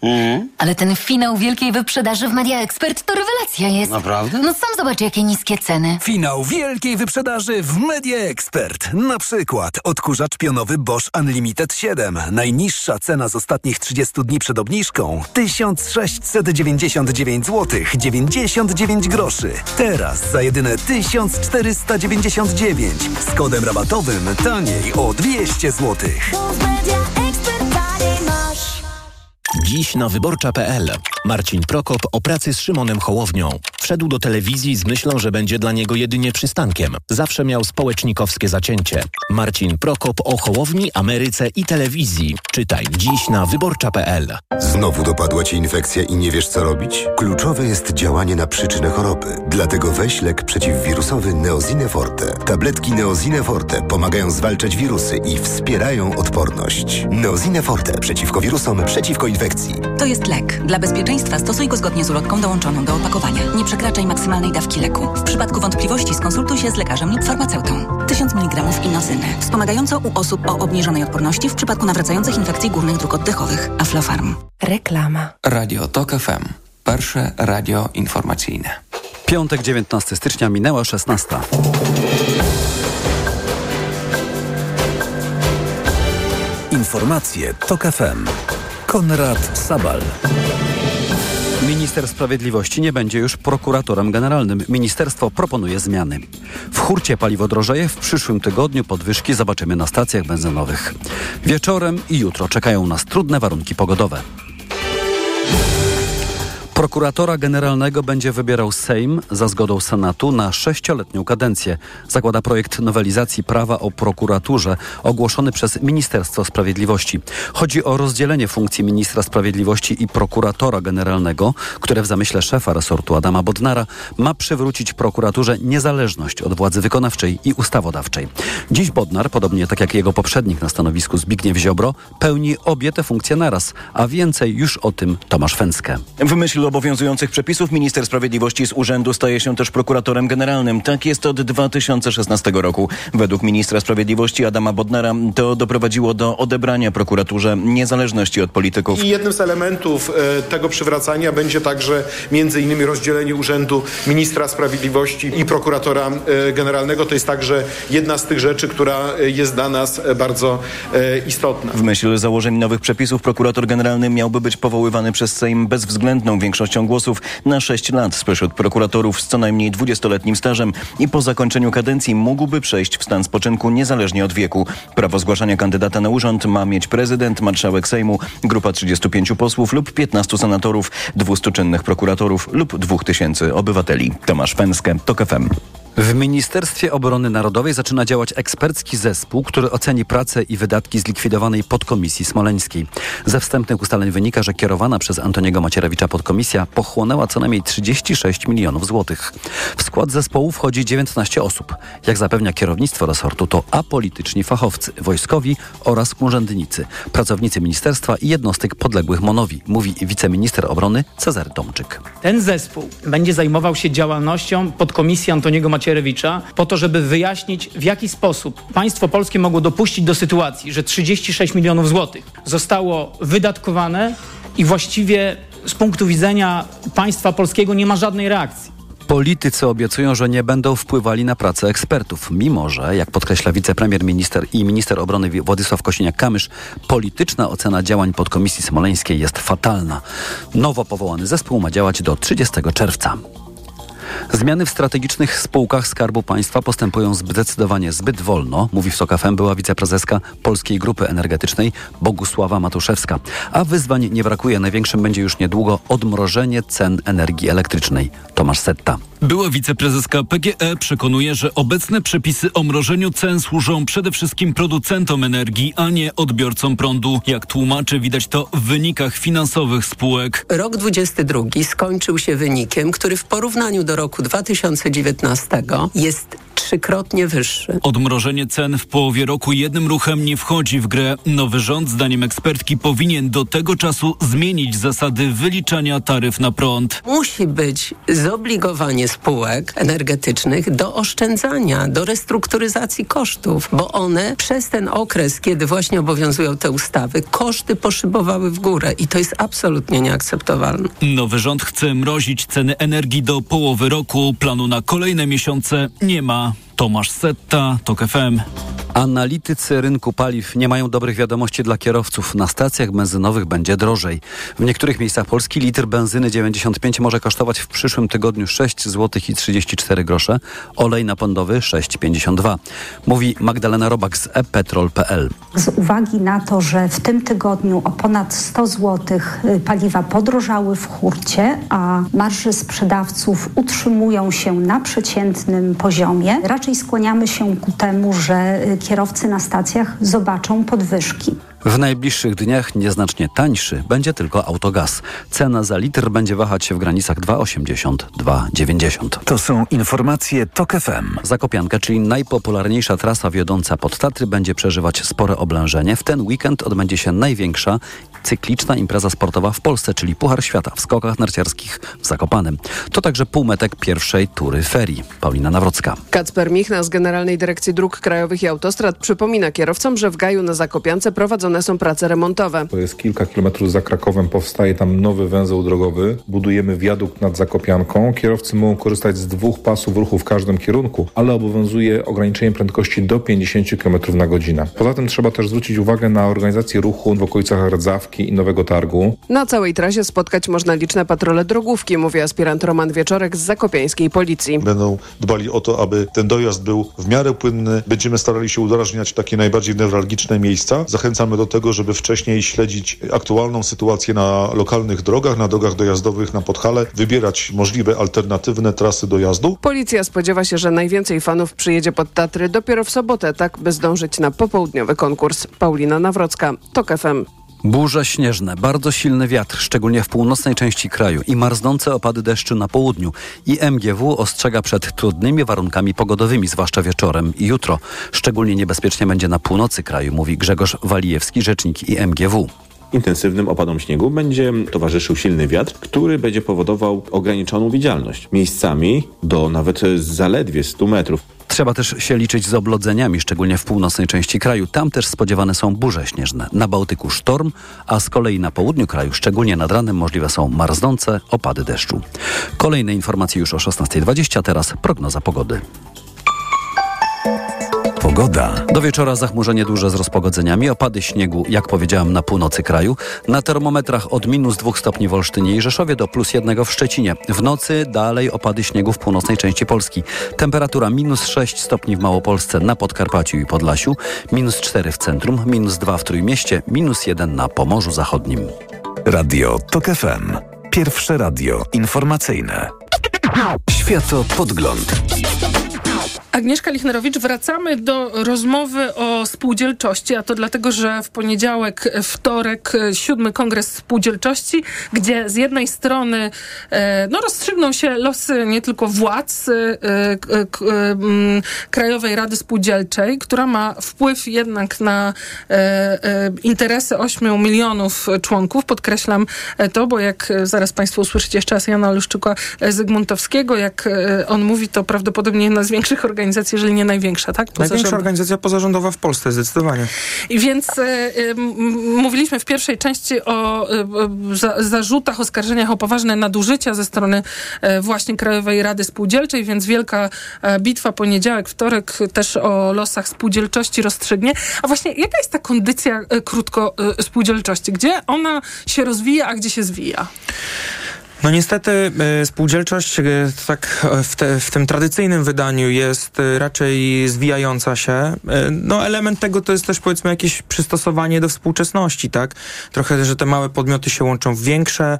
ale ten finał wielkiej wyprzedaży w Media Expert to rewelacja jest. Naprawdę? No sam zobacz, jakie niskie ceny. Finał wielkiej wyprzedaży w Media Expert. Na przykład odkurzacz pionowy Bosch Unlimited 7. Najniższa cena z ostatnich 30 dni przed obniżką 1699 zł 99 groszy. Teraz za jedyne 1499 z kodem rabatowym taniej o 200 zł. Dziś na wyborcza.pl. Marcin Prokop o pracy z Szymonem Hołownią. Wszedł do telewizji z myślą, że będzie dla niego jedynie przystankiem. Zawsze miał społecznikowskie zacięcie. Marcin Prokop o Hołowni, Ameryce i telewizji. Czytaj dziś na wyborcza.pl. Znowu dopadła Ci infekcja i nie wiesz co robić? Kluczowe jest działanie na przyczynę choroby. Dlatego weź lek przeciwwirusowy Neozine Forte. Tabletki Neozine Forte pomagają zwalczać wirusy i wspierają odporność. Neozine Forte przeciwko wirusom, przeciwko infekcji. To jest lek. Dla bezpieczeństwa stosuj go zgodnie z ulotką dołączoną do opakowania. Nie przekraczaj maksymalnej dawki leku. W przypadku wątpliwości skonsultuj się z lekarzem lub farmaceutą. 1000 mg inozyny. Wspomagająco u osób o obniżonej odporności w przypadku nawracających infekcji górnych dróg oddechowych. Aflofarm. Reklama. Radio TOK FM. Pierwsze radio informacyjne. Piątek 19 stycznia minęła 16. Informacje TOK FM. Konrad Sabal. Minister Sprawiedliwości nie będzie już prokuratorem generalnym. Ministerstwo proponuje zmiany. W hurcie paliwo drożeje. W przyszłym tygodniu podwyżki zobaczymy na stacjach benzynowych. Wieczorem i jutro czekają nas trudne warunki pogodowe. Prokuratora generalnego będzie wybierał Sejm za zgodą Senatu na sześcioletnią kadencję. Zakłada projekt nowelizacji prawa o prokuraturze ogłoszony przez Ministerstwo Sprawiedliwości. Chodzi o rozdzielenie funkcji ministra sprawiedliwości i prokuratora generalnego, które w zamyśle szefa resortu Adama Bodnara ma przywrócić prokuraturze niezależność od władzy wykonawczej i ustawodawczej. Dziś Bodnar, podobnie tak jak jego poprzednik na stanowisku Zbigniew Ziobro, pełni obie te funkcje naraz, a więcej już o tym Tomasz Fęskę. W obowiązujących przepisów minister sprawiedliwości z urzędu staje się też prokuratorem generalnym. Tak jest od 2016 roku. Według ministra sprawiedliwości Adama Bodnara to doprowadziło do odebrania prokuraturze niezależności od polityków. I jednym z elementów e, tego przywracania będzie także między innymi rozdzielenie urzędu ministra sprawiedliwości i prokuratora e, generalnego. To jest także jedna z tych rzeczy, która e, jest dla nas e, bardzo e, istotna. W myśl założeń nowych przepisów prokurator generalny miałby być powoływany przez Sejm bezwzględną większością większością głosów na 6 lat spośród prokuratorów z co najmniej 20-letnim stażem i po zakończeniu kadencji mógłby przejść w stan spoczynku niezależnie od wieku. Prawo zgłaszania kandydata na urząd ma mieć prezydent, marszałek Sejmu, grupa 35 posłów lub 15 senatorów, 200 czynnych prokuratorów lub 2000 obywateli. Tomasz Pęskę, TOK FM. W Ministerstwie Obrony Narodowej zaczyna działać ekspercki zespół, który oceni pracę i wydatki zlikwidowanej podkomisji smoleńskiej. Ze wstępnych ustaleń wynika, że kierowana przez Antoniego Macierewicza podkomisja pochłonęła co najmniej 36 milionów złotych. W skład zespołu wchodzi 19 osób. Jak zapewnia kierownictwo resortu, to apolityczni fachowcy, wojskowi oraz urzędnicy, pracownicy ministerstwa i jednostek podległych Monowi, mówi wiceminister obrony Cezary Tomczyk. Ten zespół będzie zajmował się działalnością podkomisji Antoniego Macierewicza Macierewicza po to, żeby wyjaśnić, w jaki sposób państwo polskie mogło dopuścić do sytuacji, że 36 milionów złotych zostało wydatkowane i właściwie z punktu widzenia państwa polskiego nie ma żadnej reakcji. Politycy obiecują, że nie będą wpływali na pracę ekspertów, mimo że, jak podkreśla wicepremier minister i minister obrony Władysław Kosiniak-Kamysz, polityczna ocena działań podkomisji smoleńskiej jest fatalna. Nowo powołany zespół ma działać do 30 czerwca. Zmiany w strategicznych spółkach Skarbu Państwa postępują zdecydowanie zbyt wolno, mówi w SOK FM była wiceprezeska Polskiej Grupy Energetycznej Bogusława Matuszewska. A wyzwań nie brakuje. Największym będzie już niedługo odmrożenie cen energii elektrycznej. Tomasz Setta. Była wiceprezeska PGE przekonuje, że obecne przepisy o mrożeniu cen służą przede wszystkim producentom energii, a nie odbiorcom prądu. Jak tłumaczy, widać to w wynikach finansowych spółek. Rok 22 skończył się wynikiem, który w porównaniu do roku 2019 jest trzykrotnie wyższy. Odmrożenie cen w połowie roku jednym ruchem nie wchodzi w grę. Nowy rząd, zdaniem ekspertki, powinien do tego czasu zmienić zasady wyliczania taryf na prąd. Musi być zobligowanie spółek energetycznych do oszczędzania, do restrukturyzacji kosztów, bo one przez ten okres, kiedy właśnie obowiązują te ustawy, koszty poszybowały w górę i to jest absolutnie nieakceptowalne. Nowy rząd chce mrozić ceny energii do połowy roku. Planu na kolejne miesiące nie ma. Bye. Tomasz Setta, TOK FM. Analitycy rynku paliw nie mają dobrych wiadomości dla kierowców. Na stacjach benzynowych będzie drożej. W niektórych miejscach Polski litr benzyny 95 może kosztować w przyszłym tygodniu 6 zł i 34 grosze, olej napędowy 6,52. Mówi Magdalena Robak z epetrol.pl. Z uwagi na to, że w tym tygodniu o ponad 100 zł paliwa podrożały w hurcie, a marże sprzedawców utrzymują się na przeciętnym poziomie, raczej skłaniamy się ku temu, że kierowcy na stacjach zobaczą podwyżki. W najbliższych dniach nieznacznie tańszy będzie tylko autogaz. Cena za litr będzie wahać się w granicach 2,80-2,90. To są informacje TOK FM. Zakopianka, czyli najpopularniejsza trasa wiodąca pod Tatry, będzie przeżywać spore oblężenie. W ten weekend odbędzie się największa cykliczna impreza sportowa w Polsce, czyli Puchar Świata w skokach narciarskich w Zakopanem. To także półmetek pierwszej tury ferii. Paulina Nawrocka. Kacper Michna z Generalnej Dyrekcji Dróg Krajowych i Autostrad przypomina kierowcom, że w Gaju na Zakopiance prowadzone są prace remontowe. To jest kilka kilometrów za Krakowem, powstaje tam nowy węzeł drogowy. Budujemy wiadukt nad Zakopianką. Kierowcy mogą korzystać z dwóch pasów ruchu w każdym kierunku, ale obowiązuje ograniczenie prędkości do 50 km na godzinę. Poza tym trzeba też zwrócić uwagę na organizację ruchu w okolicach Rdzawki i Nowego Targu. Na całej trasie spotkać można liczne patrole drogówki, mówi aspirant Roman Wieczorek z zakopiańskiej policji. Będą dbali o to, aby ten dojazd był w miarę płynny. Będziemy starali się udrażniać takie najbardziej newralgiczne miejsca. Zachęcamy do tego, żeby wcześniej śledzić aktualną sytuację na lokalnych drogach, na drogach dojazdowych na Podhale, wybierać możliwe alternatywne trasy dojazdu. Policja spodziewa się, że najwięcej fanów przyjedzie pod Tatry dopiero w sobotę, tak by zdążyć na popołudniowy konkurs. Paulina Nawrocka, TOK FM. Burze śnieżne, bardzo silny wiatr, szczególnie w północnej części kraju i marznące opady deszczu na południu. I MGW ostrzega przed trudnymi warunkami pogodowymi, zwłaszcza wieczorem i jutro. Szczególnie niebezpiecznie będzie na północy kraju, mówi Grzegorz Walijewski, rzecznik IMGW intensywnym opadom śniegu będzie towarzyszył silny wiatr, który będzie powodował ograniczoną widzialność. Miejscami do nawet zaledwie 100 metrów. Trzeba też się liczyć z oblodzeniami, szczególnie w północnej części kraju. Tam też spodziewane są burze śnieżne. Na Bałtyku sztorm, a z kolei na południu kraju, szczególnie nad ranem, możliwe są marznące opady deszczu. Kolejne informacje już o 16.20, teraz prognoza pogody. Pogoda. Do wieczora zachmurzenie duże z rozpogodzeniami, opady śniegu, jak powiedziałem, na północy kraju. Na termometrach od minus 2 stopni w Olsztynie i Rzeszowie do plus 1 w Szczecinie. W nocy dalej opady śniegu w północnej części Polski. Temperatura minus 6 stopni w Małopolsce, na Podkarpaciu i Podlasiu, minus 4 w centrum, minus 2 w Trójmieście, minus 1 na Pomorzu Zachodnim. Radio TOK FM. Pierwsze radio informacyjne. Światopodgląd. Agnieszka Lichnerowicz, wracamy do rozmowy o spółdzielczości, a to dlatego, że w poniedziałek, wtorek, siódmy kongres spółdzielczości, gdzie z jednej strony e, no, rozstrzygną się losy nie tylko władz e, Krajowej Rady Spółdzielczej, która ma wpływ jednak na e, interesy 8 milionów członków. Podkreślam to, bo jak zaraz Państwo usłyszycie jeszcze raz Jana Luszczyka Zygmuntowskiego, jak on mówi, to prawdopodobnie jedna z większych organizacji organizacja, jeżeli nie największa, tak? Największa organizacja pozarządowa w Polsce, zdecydowanie. I więc y, y, mówiliśmy w pierwszej części o y, za, zarzutach, oskarżeniach o poważne nadużycia ze strony właśnie Krajowej Rady Spółdzielczej, więc wielka bitwa poniedziałek, wtorek też o losach spółdzielczości rozstrzygnie. A właśnie jaka jest ta kondycja krótko spółdzielczości? Gdzie ona się rozwija, a gdzie się zwija? No niestety y, spółdzielczość y, tak w, te, w, tym tradycyjnym wydaniu jest raczej zwijająca się. No element tego to jest też powiedzmy jakieś przystosowanie do współczesności, tak? Trochę, że te małe podmioty się łączą w większe,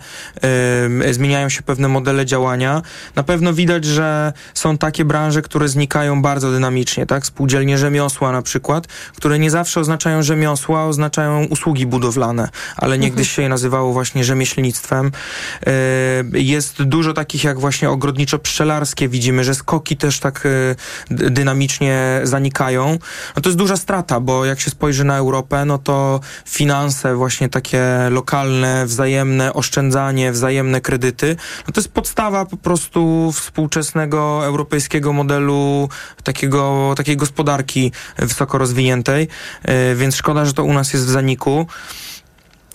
zmieniają się pewne modele działania. Na pewno widać, że są takie branże, które znikają bardzo dynamicznie, tak? Spółdzielnie rzemiosła na przykład, które nie zawsze oznaczają rzemiosła, oznaczają usługi budowlane, ale niegdyś mhm. się je nazywało właśnie rzemieślnictwem. Jest dużo takich jak właśnie ogrodniczo-pszczelarskie. Widzimy, że skoki też tak e, dynamicznie zanikają. No to jest duża strata, bo jak się spojrzy na Europę, no to finanse właśnie takie lokalne, wzajemne oszczędzanie, wzajemne kredyty, no to jest podstawa po prostu współczesnego europejskiego modelu takiego, takiej gospodarki wysoko rozwiniętej, e, więc szkoda, że to u nas jest w zaniku.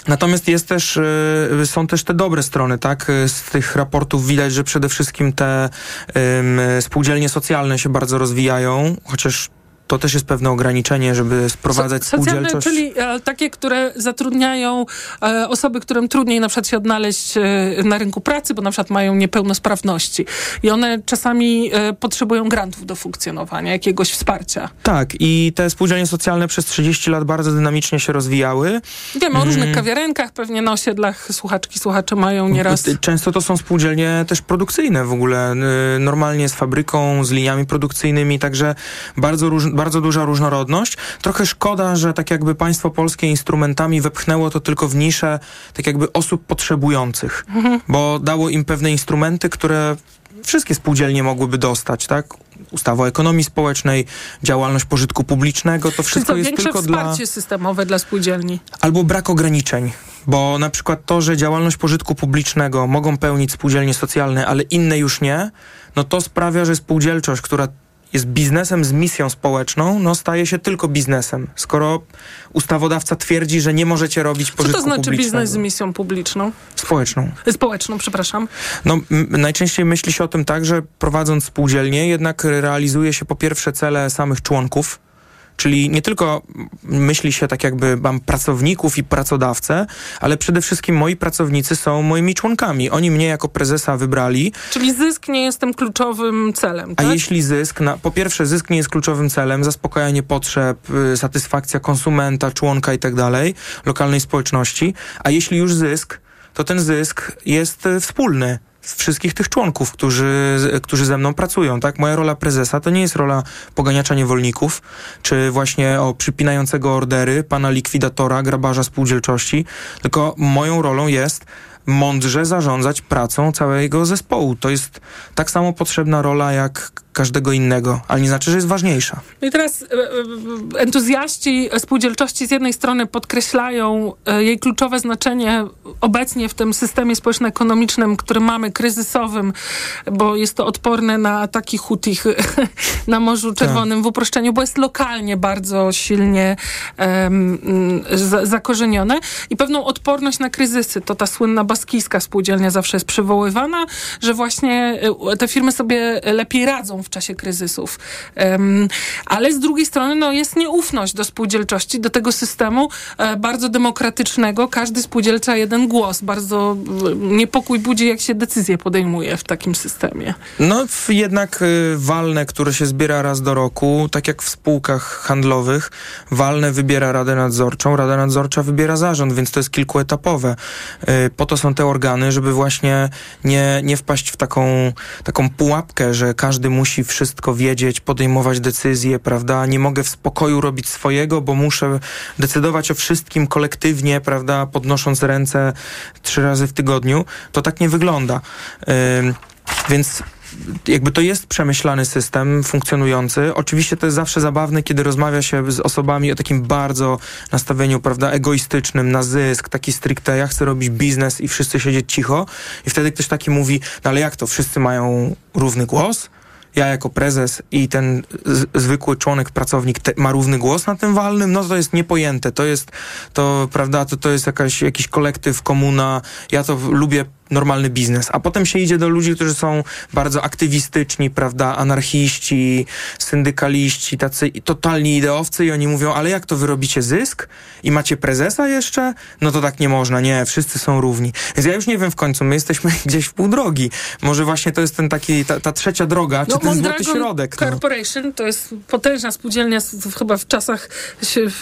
Natomiast jest też, y, są też te dobre strony, tak? Z tych raportów widać, że przede wszystkim te um, spółdzielnie socjalne się bardzo rozwijają, chociaż to też jest pewne ograniczenie, żeby sprowadzać so, spółdzielczość. czyli e, takie, które zatrudniają e, osoby, którym trudniej na przykład się odnaleźć e, na rynku pracy, bo na przykład mają niepełnosprawności. I one czasami e, potrzebują grantów do funkcjonowania, jakiegoś wsparcia. Tak, i te spółdzielnie socjalne przez 30 lat bardzo dynamicznie się rozwijały. Wiemy o różnych mm. kawiarenkach, pewnie na osiedlach słuchaczki, słuchacze mają nieraz... Często to są spółdzielnie też produkcyjne w ogóle, y, normalnie z fabryką, z liniami produkcyjnymi, także bardzo różne bardzo duża różnorodność. Trochę szkoda, że tak jakby państwo polskie instrumentami wepchnęło to tylko w niszę tak jakby osób potrzebujących, mhm. bo dało im pewne instrumenty, które wszystkie spółdzielnie mogłyby dostać, tak? Ustawa o ekonomii społecznej, działalność pożytku publicznego, to wszystko jest tylko dla... wsparcie systemowe dla spółdzielni. Albo brak ograniczeń, bo na przykład to, że działalność pożytku publicznego mogą pełnić spółdzielnie socjalne, ale inne już nie, no to sprawia, że spółdzielczość, która jest biznesem z misją społeczną, no staje się tylko biznesem. Skoro ustawodawca twierdzi, że nie możecie robić pożytku Co to znaczy biznes z misją publiczną? Społeczną. Społeczną, przepraszam. No, najczęściej myśli się o tym tak, że prowadząc spółdzielnię jednak realizuje się po pierwsze cele samych członków, Czyli nie tylko myśli się tak jakby mam pracowników i pracodawcę, ale przede wszystkim moi pracownicy są moimi członkami. Oni mnie jako prezesa wybrali. Czyli zysk nie jest tym kluczowym celem, tak? A jeśli zysk, na, po pierwsze zysk nie jest kluczowym celem, zaspokajanie potrzeb, y, satysfakcja konsumenta, członka i tak dalej, lokalnej społeczności, a jeśli już zysk, to ten zysk jest y, wspólny wszystkich tych członków, którzy, którzy ze mną pracują, tak? Moja rola prezesa to nie jest rola poganiacza niewolników, czy właśnie o przypinającego ordery, pana likwidatora, grabarza spółdzielczości, tylko moją rolą jest mądrze zarządzać pracą całego zespołu. To jest tak samo potrzebna rola jak każdego innego, ale nie znaczy, że jest ważniejsza. No i teraz e, e, entuzjaści spółdzielczości z jednej strony podkreślają e, jej kluczowe znaczenie obecnie w tym systemie społeczno-ekonomicznym, który mamy, kryzysowym, bo jest to odporne na ataki hutich *laughs* na Morzu tak. Czerwonym tak. w uproszczeniu, bo jest lokalnie bardzo silnie um, zakorzenione i pewną odporność na kryzysy. To ta słynna baskijska spółdzielnia zawsze jest przywoływana, że właśnie e, te firmy sobie lepiej radzą w czasie kryzysów. Ale z drugiej strony no, jest nieufność do spółdzielczości, do tego systemu e, bardzo demokratycznego. Każdy spółdzielcza jeden głos. Bardzo e, niepokój budzi, jak się decyzje podejmuje w takim systemie. No jednak y, walne, które się zbiera raz do roku, tak jak w spółkach handlowych, walne wybiera Radę Nadzorczą, Rada Nadzorcza wybiera zarząd, więc to jest kilkuetapowe. Y, po to są te organy, żeby właśnie nie, nie wpaść w taką, taką pułapkę, że każdy musi wszystko wiedzieć, podejmować decyzje, prawda? Nie mogę w spokoju robić swojego, bo muszę decydować o wszystkim kolektywnie, prawda? Podnosząc ręce trzy razy w tygodniu. To tak nie wygląda. Y, więc jakby to jest przemyślany system funkcjonujący. Oczywiście to jest zawsze zabawne, kiedy rozmawia się z osobami o takim bardzo nastawieniu, prawda, egoistycznym, na zysk, taki stricte, ja chcę robić biznes i wszyscy siedzieć cicho. I wtedy ktoś taki mówi, no ale jak to, wszyscy mają równy głos? ja jako prezes i ten zwykły członek, pracownik te, ma równy głos na tym walnym, no to jest niepojęte. To jest, to, prawda, to, to jest jakaś, jakiś kolektyw, komuna. Ja to lubię normalny biznes. A potem się idzie do ludzi, którzy są bardzo aktywistyczni, prawda, anarchiści, syndykaliści, tacy totalni ideowcy i oni mówią, ale jak to wy robicie zysk i macie prezesa jeszcze? No to tak nie można, nie, wszyscy są równi. Więc ja już nie wiem w końcu, my jesteśmy *laughs* gdzieś w pół drogi. Może właśnie to jest ten taki, ta, ta trzecia droga, czy no, ten złoty środek. No. Corporation to jest potężna spółdzielnia, chyba w czasach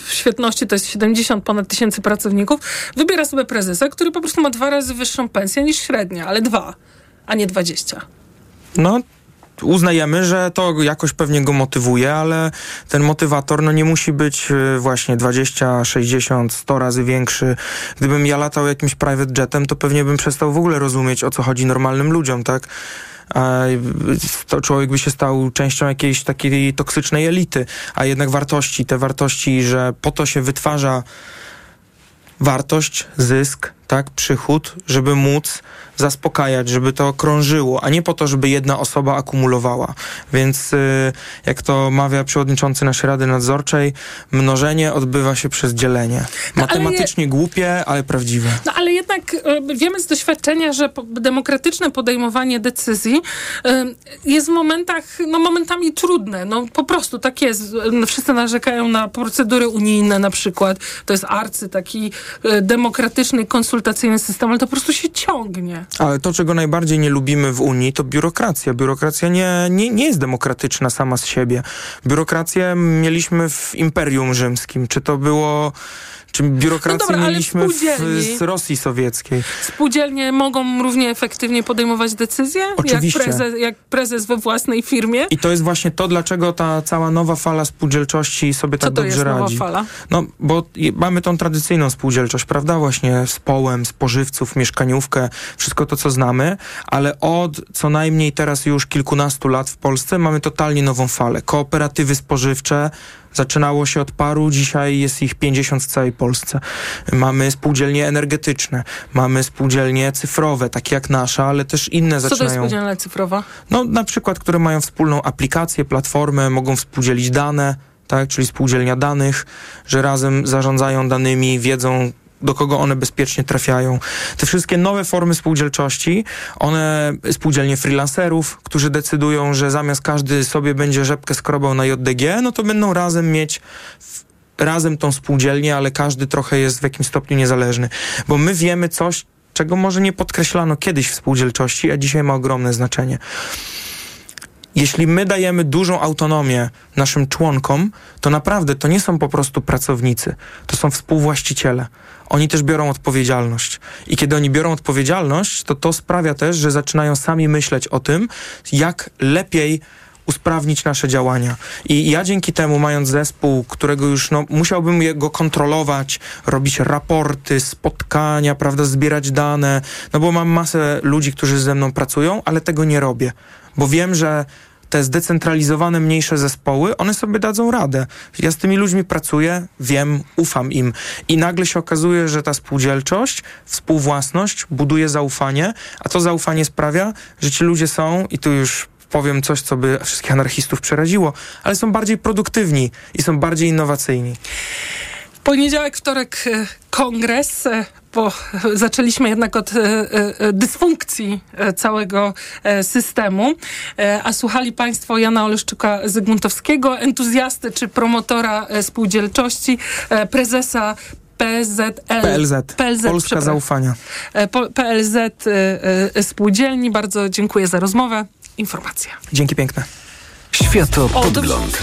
świetności to jest 70 ponad tysięcy pracowników. Wybiera sobie prezesa, który po prostu ma dwa razy wyższą pensję niż średnia, ale dwa, a nie dwadzieścia. No, uznajemy, że to jakoś pewnie go motywuje, ale ten motywator no nie musi być y, właśnie 20, 60, 100 razy większy. Gdybym ja latał jakimś private jetem, to pewnie bym przestał w ogóle rozumieć, o co chodzi normalnym ludziom, tak? A to człowiek by się stał częścią jakiejś takiej toksycznej elity, a jednak wartości, te wartości, że po to się wytwarza wartość, zysk, tak, przychód, żeby móc zaspokajać, żeby to krążyło, a nie po to, żeby jedna osoba akumulowała. Więc y, jak to mawia przewodniczący naszej Rady Nadzorczej, mnożenie odbywa się przez dzielenie. No, Matematycznie je... głupie, ale prawdziwe. No ale jednak y, wiemy z doświadczenia, że demokratyczne podejmowanie decyzji y, jest w momentach, no momentami trudne. No po prostu tak jest. Wszyscy narzekają na procedury unijne na przykład. To jest arcy taki demokratyczny, konsultacyjny system, ale to po prostu się ciągnie. Ale to, czego najbardziej nie lubimy w Unii, to biurokracja. Biurokracja nie, nie, nie jest demokratyczna sama z siebie. Biurokrację mieliśmy w Imperium Rzymskim. Czy to było czy biurokrację no dobra, mieliśmy w, z Rosji Sowieckiej. Spółdzielnie mogą równie efektywnie podejmować decyzje? Oczywiście. Jak prezes, jak prezes we własnej firmie? I to jest właśnie to, dlaczego ta cała nowa fala spółdzielczości sobie tak dobrze radzi. Co to jest nowa fala? No, bo mamy tą tradycyjną spółdzielczość, prawda? Właśnie z połem, spożywców, mieszkaniówkę, wszystko to, co znamy, ale od co najmniej teraz już kilkunastu lat w Polsce mamy totalnie nową falę. Kooperatywy spożywcze, Zaczynało się od paru, dzisiaj jest ich 50 w całej Polsce. Mamy spółdzielnie energetyczne, mamy spółdzielnie cyfrowe, takie jak nasza, ale też inne Co zaczynają... Co to jest spółdzielnia cyfrowa? No na przykład, które mają wspólną aplikację, platformę, mogą współdzielić dane, tak, czyli spółdzielnia danych, że razem zarządzają danymi, wiedzą do kogo one bezpiecznie trafiają. Te wszystkie nowe formy spółdzielczości, one spółdzielnie freelancerów, którzy decydują, że zamiast każdy sobie będzie rzepkę skrobał na JDG, no to będą razem mieć razem tą spółdzielnię, ale każdy trochę jest w jakimś stopniu niezależny. Bo my wiemy coś, czego może nie podkreślano kiedyś w spółdzielczości, a dzisiaj ma ogromne znaczenie. Jeśli my dajemy dużą autonomię naszym członkom, to naprawdę to nie są po prostu pracownicy, to są współwłaściciele oni też biorą odpowiedzialność. I kiedy oni biorą odpowiedzialność, to to sprawia też, że zaczynają sami myśleć o tym, jak lepiej usprawnić nasze działania. I ja dzięki temu, mając zespół, którego już no, musiałbym go kontrolować, robić raporty, spotkania, prawda, zbierać dane, no bo mam masę ludzi, którzy ze mną pracują, ale tego nie robię. Bo wiem, że te zdecentralizowane, mniejsze zespoły, one sobie dadzą radę. Ja z tymi ludźmi pracuję, wiem, ufam im. I nagle się okazuje, że ta spółdzielczość, współwłasność buduje zaufanie, a to zaufanie sprawia, że ci ludzie są, i tu już powiem coś, co by wszystkich anarchistów przeraziło, ale są bardziej produktywni i są bardziej innowacyjni. Poniedziałek, wtorek e, kongres, e, bo zaczęliśmy jednak od dysfunkcji całego systemu, a słuchali Państwo Jana Oleszczyka Zygmuntowskiego, entuzjasty czy promotora spółdzielczości, prezesa PZL, PLZ, PLZ Polska Zaufania. PLZ Spółdzielni. Bardzo dziękuję za rozmowę. Informacja. Dzięki piękne. Światopodgląd.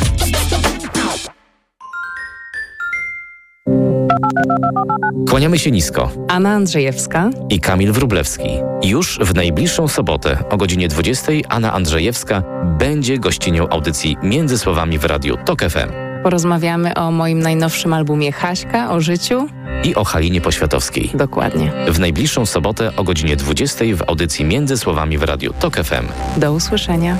Kłaniamy się nisko. Anna Andrzejewska i Kamil Wrublewski. Już w najbliższą sobotę o godzinie 20 Anna Andrzejewska będzie gościnią audycji Między Słowami w Radiu TOK FM. Porozmawiamy o moim najnowszym albumie Haśka, o życiu i o Halinie Poświatowskiej. Dokładnie. W najbliższą sobotę o godzinie 20 w audycji Między Słowami w Radiu TOK FM. Do usłyszenia.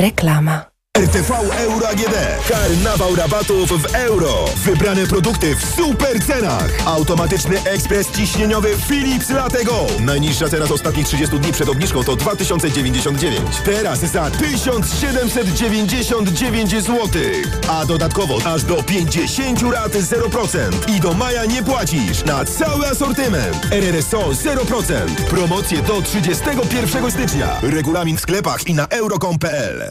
Reklama. RTV Euro AGD. Karnawał rabatów w euro. Wybrane produkty w super cenach. Automatyczny ekspres ciśnieniowy Philips Latego. Najniższa cena z ostatnich 30 dni przed obniżką to 2099. Teraz za 1799 zł. A dodatkowo aż do 50 rat 0%. I do maja nie płacisz na cały asortyment. RRSO 0%. Promocje do 31 stycznia. Regulamin w sklepach i na euro.com.pl.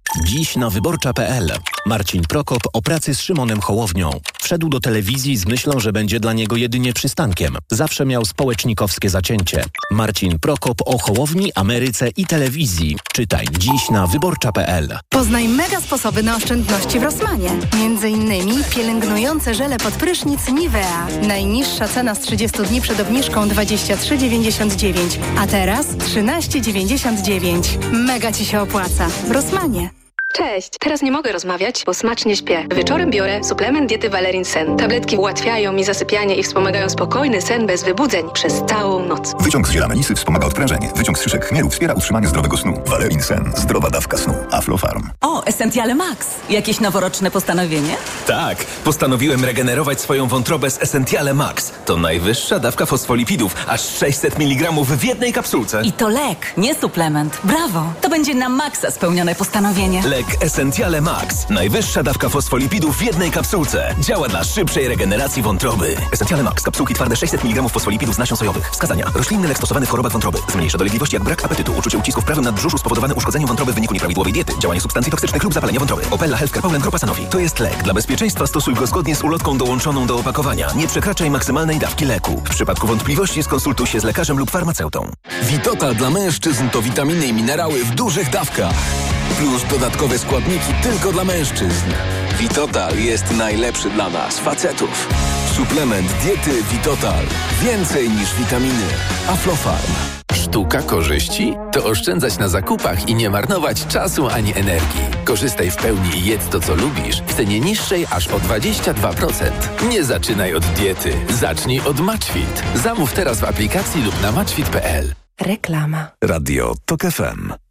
Dziś na wyborcza.pl. Marcin Prokop o pracy z Szymonem Hołownią. Wszedł do telewizji z myślą, że będzie dla niego jedynie przystankiem. Zawsze miał społecznikowskie zacięcie. Marcin Prokop o Hołowni, Ameryce i telewizji. Czytaj dziś na wyborcza.pl. Poznaj mega sposoby na oszczędności w Rosmanie. Między innymi pielęgnujące żele pod prysznic Nivea. Najniższa cena z 30 dni przed obniżką 23,99, a teraz 13,99. Mega Ci się opłaca. W Rosmanie. Cześć! Teraz nie mogę rozmawiać, bo smacznie śpię. Wieczorem biorę suplement diety Valerin Sen. Tabletki ułatwiają mi zasypianie i wspomagają spokojny sen bez wybudzeń przez całą noc. Wyciąg z ziela melisy wspomaga odprężenie. Wyciąg z szyszek chmielu wspiera utrzymanie zdrowego snu. Valerin Sen. Zdrowa dawka snu. Aflofarm. O, Essentiale Max. Jakieś noworoczne postanowienie? Tak. Postanowiłem regenerować swoją wątrobę z Essentiale Max. To najwyższa dawka fosfolipidów. Aż 600 mg w jednej kapsułce. I to lek, nie suplement. Brawo! To będzie na maksa spełnione postanowienie. Lek Essentiale Max. Najwyższa dawka fosfolipidów w jednej kapsułce. Działa dla szybszej regeneracji wątroby. Essentiale Max. Kapsułki twarde 600 mg fosfolipidów z nasion sojowych. Wskazania. Roślinny lek stosowany w chorobach wątroby. Zmniejsza dolegliwości jak brak apetytu, uczucie ucisku w prawym nadbrzuszu spowodowane uszkodzeniem wątroby w wyniku nieprawidłowej diety, działanie substancji toksycznych lub zapalenia wątroby. Opella Healthcare Poland Grupa Sanofi. To jest lek. Dla bezpieczeństwa stosuj go zgodnie z ulotką dołączoną do opakowania. Nie przekraczaj maksymalnej dawki leku. W przypadku wątpliwości skonsultuj się z lekarzem lub farmaceutą. Witotal dla mężczyzn to witaminy i minerały w dużych dawkach. Plus dodatkowe składniki tylko dla mężczyzn. Witotal jest najlepszy dla nas, facetów. Suplement diety Witotal. Więcej niż witaminy. Aflofarm. Sztuka korzyści? To oszczędzać na zakupach i nie marnować czasu ani energii. Korzystaj w pełni i jedz to, co lubisz w cenie niższej aż o 22%. Nie zaczynaj od diety. Zacznij od Matchfit. Zamów teraz w aplikacji lub na matchfit.pl. Reklama. Radio TOK FM.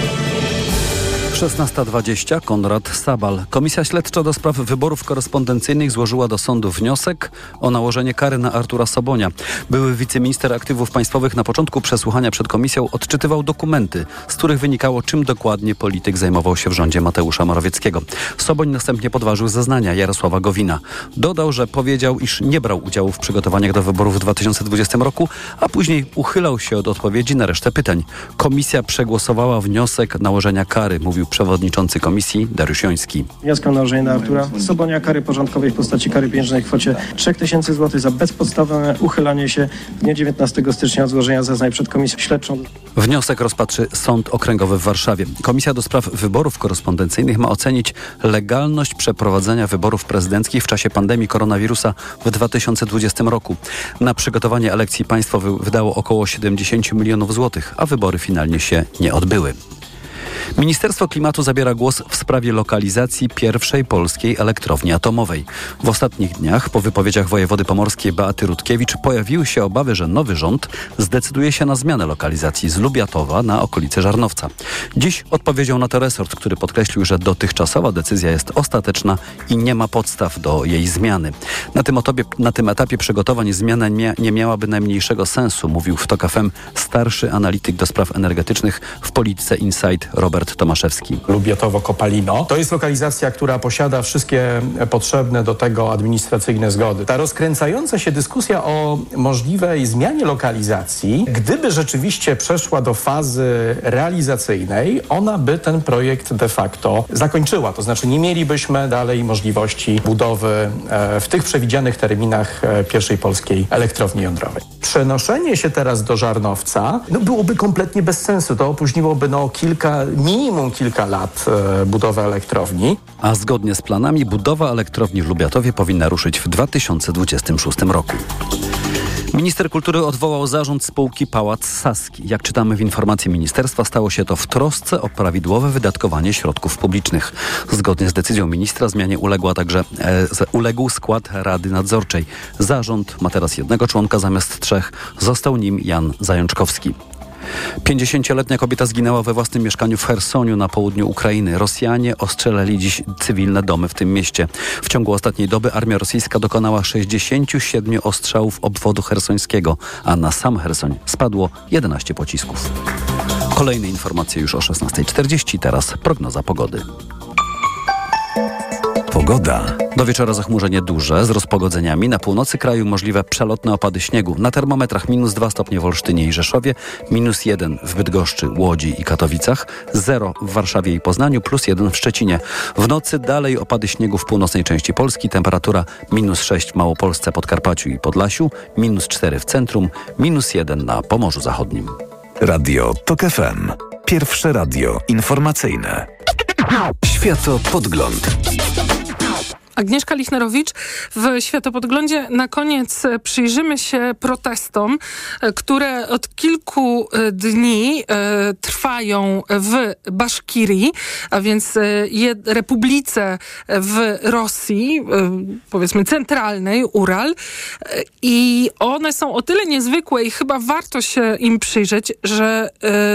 16.20 Konrad Sabal. Komisja Śledcza do spraw wyborów korespondencyjnych złożyła do sądu wniosek o nałożenie kary na Artura Sobonia. Były wiceminister aktywów państwowych na początku przesłuchania przed komisją odczytywał dokumenty, z których wynikało, czym dokładnie polityk zajmował się w rządzie Mateusza Morawieckiego. Soboń następnie podważył zeznania Jarosława Gowina. Dodał, że powiedział, iż nie brał udziału w przygotowaniach do wyborów w 2020 roku, a później uchylał się od odpowiedzi na resztę pytań. Komisja przegłosowała wniosek nałożenia kary, mówił przewodniczący komisji Dariusz Joński. Wniosek o nałożenie na Artura Sobonia kary porządkowej w postaci kary pieniężnej w kwocie 3000 zł za bezpodstawne uchylanie się w dniu 19 stycznia od złożenia zeznań przed komisją śledczą. Wniosek rozpatrzy Sąd Okręgowy w Warszawie. Komisja do spraw wyborów korespondencyjnych ma ocenić legalność przeprowadzenia wyborów prezydenckich w czasie pandemii koronawirusa w 2020 roku. Na przygotowanie elekcji państwo wydało około 70 milionów złotych, a wybory finalnie się nie odbyły. Ministerstwo Klimatu zabiera głos w sprawie lokalizacji pierwszej polskiej elektrowni atomowej. W ostatnich dniach, po wypowiedziach wojewody pomorskiej Beaty Rutkiewicz, pojawiły się obawy, że nowy rząd zdecyduje się na zmianę lokalizacji z Lubiatowa na okolice Żarnowca. Dziś odpowiedział na to resort, który podkreślił, że dotychczasowa decyzja jest ostateczna i nie ma podstaw do jej zmiany. Na tym, otobie, na tym etapie przygotowań zmiana nie, nie miałaby najmniejszego sensu, mówił w TOK FM starszy analityk do spraw energetycznych w Polityce Insight Robert Tomaszewski. Lubiatowo-Kopalino. To jest lokalizacja, która posiada wszystkie potrzebne do tego administracyjne zgody. Ta rozkręcająca się dyskusja o możliwej zmianie lokalizacji, gdyby rzeczywiście przeszła do fazy realizacyjnej, ona by ten projekt de facto zakończyła. To znaczy nie mielibyśmy dalej możliwości budowy e, w tych przewidzianych terminach e, pierwszej polskiej elektrowni jądrowej. Przenoszenie się teraz do Żarnowca no, byłoby kompletnie bez sensu. To opóźniłoby no, kilka, minimum kilka lat e, budowę elektrowni. A zgodnie z planami budowa elektrowni w Lubiatowie powinna ruszyć w 2026 roku. Minister kultury odwołał zarząd spółki Pałac Saski. Jak czytamy w informacji ministerstwa, stało się to w trosce o prawidłowe wydatkowanie środków publicznych. Zgodnie z decyzją ministra zmianie uległa także e, uległ skład Rady Nadzorczej. Zarząd ma teraz jednego członka zamiast trzech. Został nim Jan Zajączkowski. 50-letnia kobieta zginęła we własnym mieszkaniu w Hersoniu na południu Ukrainy. Rosjanie ostrzelali dziś cywilne domy w tym mieście. W ciągu ostatniej doby armia rosyjska dokonała 67 ostrzałów obwodu hersońskiego, a na sam Hersoń spadło 11 pocisków. Kolejne informacje już o 16.40, teraz prognoza pogody. Pogoda. Do wieczora zachmurzenie duże z rozpogodzeniami. Na północy kraju możliwe przelotne opady śniegu. Na termometrach minus 2 stopnie w Olsztynie i Rzeszowie, minus 1 w Bydgoszczy, Łodzi i Katowicach, 0 w Warszawie i Poznaniu, plus 1 w Szczecinie. W nocy dalej opady śniegu w północnej części Polski. Temperatura minus 6 w Małopolsce, Podkarpaciu i Podlasiu, minus 4 w centrum, minus 1 na Pomorzu Zachodnim. Radio TOK FM. Pierwsze radio informacyjne. Światopodgląd. Agnieszka Lichnerowicz w Światopodglądzie. Na koniec przyjrzymy się protestom, które od kilku e, dni e, trwają w Baszkirii, a więc e, republice w Rosji, powiedzmy centralnej, Ural. I one są o tyle niezwykłe i chyba warto się im przyjrzeć, że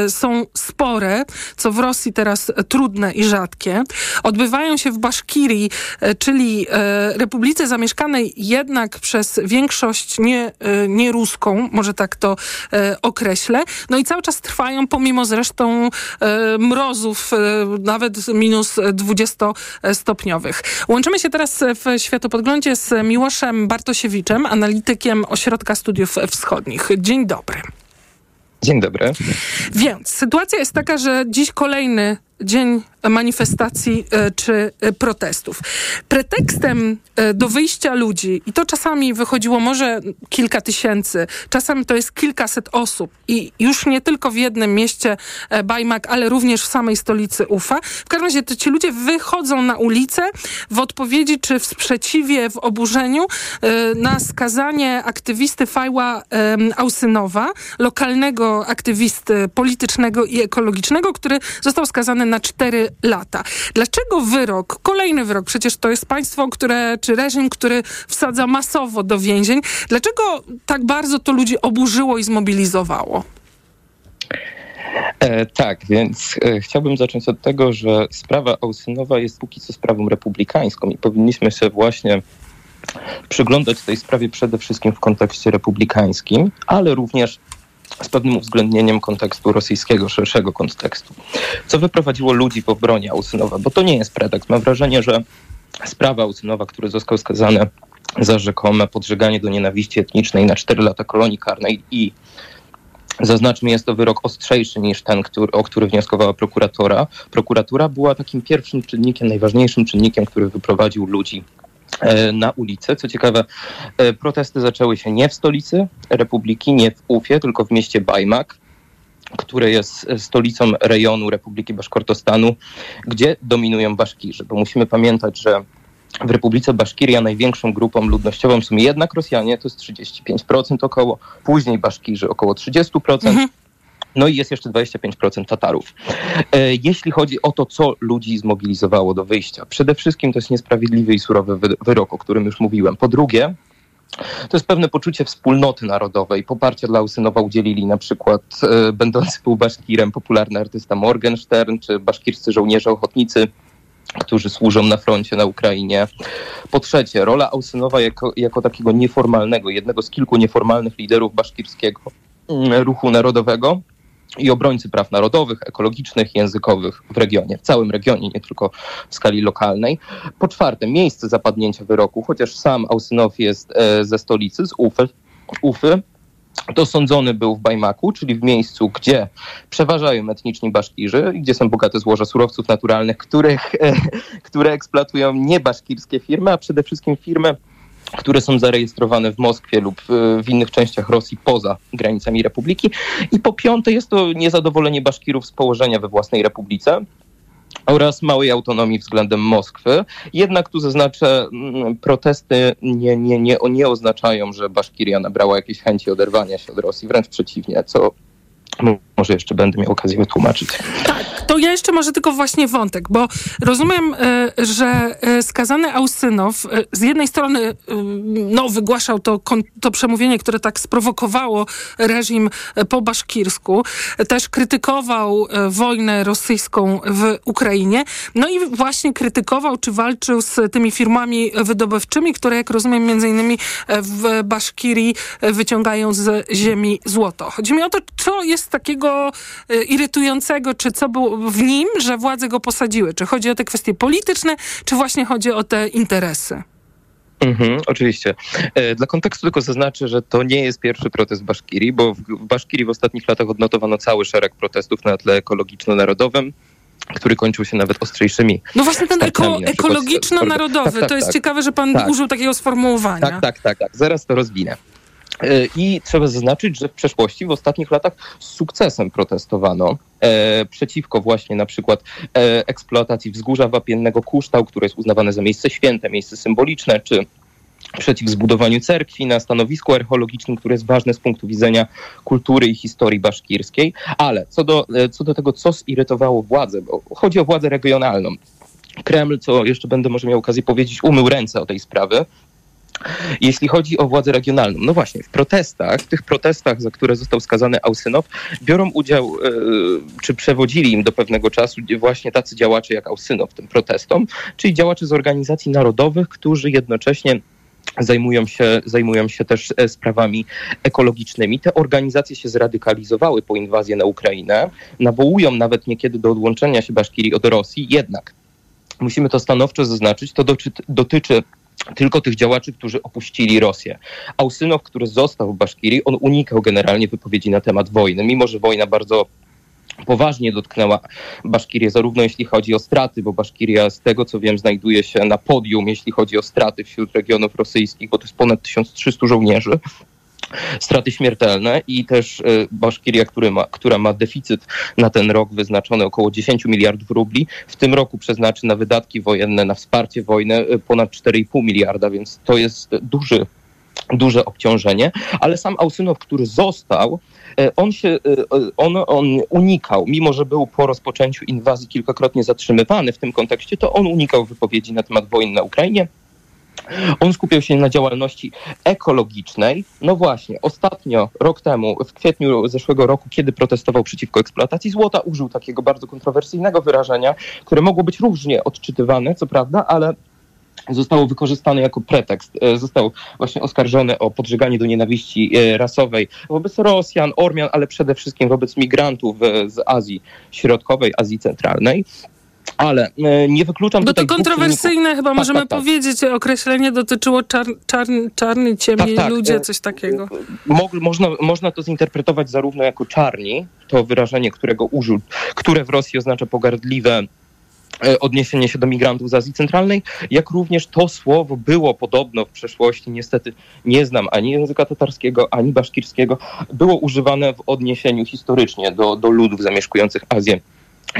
są spore, co w Rosji teraz trudne i rzadkie. Odbywają się w Baszkirii, czyli E, republice zamieszkanej jednak przez większość nie, e, nie ruską, może tak to e, określę. No i cały czas trwają, pomimo zresztą mrozów, nawet minus 20-stopniowych. Łączymy się teraz w Światopodglądzie z Miłoszem Bartosiewiczem, analitykiem Ośrodka Studiów Wschodnich. Dzień dobry. Dzień dobry. Więc sytuacja jest taka, że dziś kolejny dzień manifestacji e, czy e, protestów. Pretekstem e, do wyjścia ludzi, i to czasami wychodziło może kilka tysięcy, czasami to jest kilkaset osób i już nie tylko w jednym mieście Bajmak, ale również w samej stolicy Ufa. W każdym razie to ci ludzie wychodzą na ulicę w odpowiedzi czy w sprzeciwie, w oburzeniu na skazanie aktywisty Fajła Ausynowa, lokalnego aktywisty politycznego i ekologicznego, który został skazany na cztery lata. Dlaczego wyrok, kolejny wyrok, przecież to jest państwo, które, czy reżim, który wsadza masowo do więzień, dlaczego tak bardzo to ludzi oburzyło i zmobilizowało? E, tak, więc e, chciałbym zacząć od tego, że sprawa Ausynowa jest póki co sprawą republikańską i powinniśmy się właśnie przyglądać tej sprawie przede wszystkim w kontekście republikańskim, ale również z pewnym uwzględnieniem kontekstu rosyjskiego, szerszego kontekstu. Co wyprowadziło ludzi w obronie Ausynowa, bo to nie jest pretekst. Mam wrażenie, że sprawa Ausynowa, który został skazany za rzekome podżeganie do nienawiści etnicznej na 4 lata kolonii karnej i Zaznaczmy, jest to wyrok ostrzejszy niż ten, który, o który wnioskowała prokuratora. Prokuratura była takim pierwszym czynnikiem, najważniejszym czynnikiem, który wyprowadził ludzi na ulicę. Co ciekawe, e, protesty zaczęły się nie w stolicy Republiki, nie w Ufie, tylko w mieście Bajmak które jest stolicą rejonu Republiki Baszkortostanu, gdzie dominują Baszkirzy. Bo musimy pamiętać, że w Republice Baszkiria największą grupą ludnościową są jednak Rosjanie, to jest 35% około, później Baszkirzy około 30%. Mhm. No i jest jeszcze 25% Tatarów. E, jeśli chodzi o to, co ludzi zmobilizowało do wyjścia, przede wszystkim to jest niesprawiedliwy i surowy wyrok, o którym już mówiłem. Po drugie, to jest pewne poczucie wspólnoty narodowej. Poparcia dla Usynowa udzielili na przykład e, będący półbaszkirem popularny artysta Morgenstern, czy baszkirscy żołnierze ochotnicy, którzy służą na froncie na Ukrainie. Po trzecie, rola Ausynowa jako, jako takiego nieformalnego, jednego z kilku nieformalnych liderów baszkirskiego mm, ruchu narodowego i obrońcy praw narodowych, ekologicznych, językowych w regionie, w całym regionie, nie tylko w skali lokalnej. Po czwarte, miejsce zapadnięcia wyroku, chociaż sam Ausynow jest e, ze stolicy, z Ufy, Ufy to sądzony był w Bajmaku, czyli w miejscu, gdzie przeważają etniczni Baszkirzy, gdzie są bogate złoża surowców naturalnych, których, e, które eksploatują nie baszkirskie firmy, a przede wszystkim firmy które są zarejestrowane w Moskwie lub w innych częściach Rosji poza granicami republiki. I po piąte jest to niezadowolenie Baszkirów z położenia we własnej republice oraz małej autonomii względem Moskwy. Jednak tu zaznaczę, mm, protesty nie, nie, nie, nie oznaczają, że Baszkiria nabrała jakiejś chęci oderwania się od Rosji, wręcz przeciwnie, co może jeszcze będę miał okazję wytłumaczyć. Tak, to ja jeszcze może tylko właśnie wątek, bo rozumiem, e, że e, skazany Ausynow e, z jednej strony no, wygłaszał to, to przemówienie, które tak sprowokowało reżim po baszkirsku, też krytykował wojnę rosyjską w Ukrainie, no i właśnie krytykował, czy walczył z tymi firmami wydobywczymi, które jak rozumiem między innymi w Baszkirii wyciągają z ziemi złoto. Chodzi mi o to, co jest takiego e, irytującego, czy co było w nim, że władze go posadziły? Czy chodzi o te kwestie polityczne, czy właśnie chodzi o te interesy? Mhm, oczywiście. E, dla kontekstu tylko zaznaczę, że to nie jest pierwszy protest w Baszkirii, bo w, Baszkirii w ostatnich latach odnotowano cały szereg protestów na tle ekologiczno-narodowym który kończył się nawet ostrzejszymi. No właśnie ten eko, ekologiczno-narodowy, tak, tak, to jest tak, ciekawe, że pan tak. użył takiego sformułowania. Tak, tak, tak, tak. Zaraz to rozwinę. E, I trzeba zaznaczyć, że w przeszłości, w ostatnich latach z sukcesem protestowano e, przeciwko właśnie na przykład e, eksploatacji wzgórza wapiennego Kuształ, które jest uznawane za miejsce święte, miejsce symboliczne, czy przeciw zbudowaniu cerkwi na stanowisku archeologicznym, które jest ważne z punktu widzenia kultury i historii baszkirskiej. Ale co do, e, co do tego, co zirytowało władzę, bo chodzi o władzę regionalną. Kreml, co jeszcze będę może miał okazję powiedzieć, umył ręce o tej sprawy jeśli chodzi o władzę regionalną, no właśnie, w protestach, w tych protestach, za które został skazany Ausynow, biorą udział, e, czy przewodzili im do pewnego czasu właśnie tacy działacze jak Ausynow tym protestom, czyli działacze z organizacji narodowych, którzy jednocześnie zajmują się, zajmują się też e, sprawami ekologicznymi. Te organizacje się zradykalizowały po inwazji na Ukrainę, nawołują nawet niekiedy do odłączenia się Baszkirii od Rosji, jednak musimy to stanowczo zaznaczyć, to dotyczy tylko tych działaczy, którzy opuścili Rosję. Ausynow, który został w Baszkirii, on unikał generalnie wypowiedzi na temat wojny, mimo że wojna bardzo poważnie dotknęła Baszkirię, zarówno jeśli chodzi o straty, bo Baszkiria z tego co wiem znajduje się na podium, jeśli chodzi o straty wśród regionów rosyjskich, bo to jest ponad 1300 żołnierzy, straty śmiertelne i też e, Baszkiria, który ma, która ma deficyt na ten rok wyznaczony około 10 miliardów rubli, w tym roku przeznaczy na wydatki wojenne, na wsparcie wojny e, ponad 4,5 miliarda, więc to jest duży duże obciążenie, ale sam Ausynow, który został, e, on się, on, on unikał, mimo że był po rozpoczęciu inwazji kilkakrotnie zatrzymywany w tym kontekście, to on unikał wypowiedzi na temat wojny na Ukrainie, on skupiał się na działalności ekologicznej. No właśnie, ostatnio, rok temu, w kwietniu zeszłego roku, kiedy protestował przeciwko eksploatacji złota, użył takiego bardzo kontrowersyjnego wyrażenia, które mogło być różnie odczytywane, co prawda, ale zostało wykorzystane jako pretekst. E, został właśnie oskarżony o podżeganie do nienawiści e, rasowej wobec Rosjan, Ormian, ale przede wszystkim wobec migrantów e, z Azji Środkowej, Azji Centralnej. Ale e, nie wykluczam Bo to kontrowersyjne chyba Tak, możemy tak, tak. powiedzieć. Określenie dotyczyło czar, czar, czarni, ciemni Tak, tak. ludzie, E, coś takiego. Mo, można, można to zinterpretować zarówno jako czarni, to wyrażenie, którego użył, które w Rosji oznacza pogardliwe e, odniesienie się do migrantów z Azji Centralnej, jak również to słowo było podobno w przeszłości, niestety nie znam ani języka tatarskiego, ani baszkirskiego, było używane w odniesieniu historycznie do, do ludów zamieszkujących Azję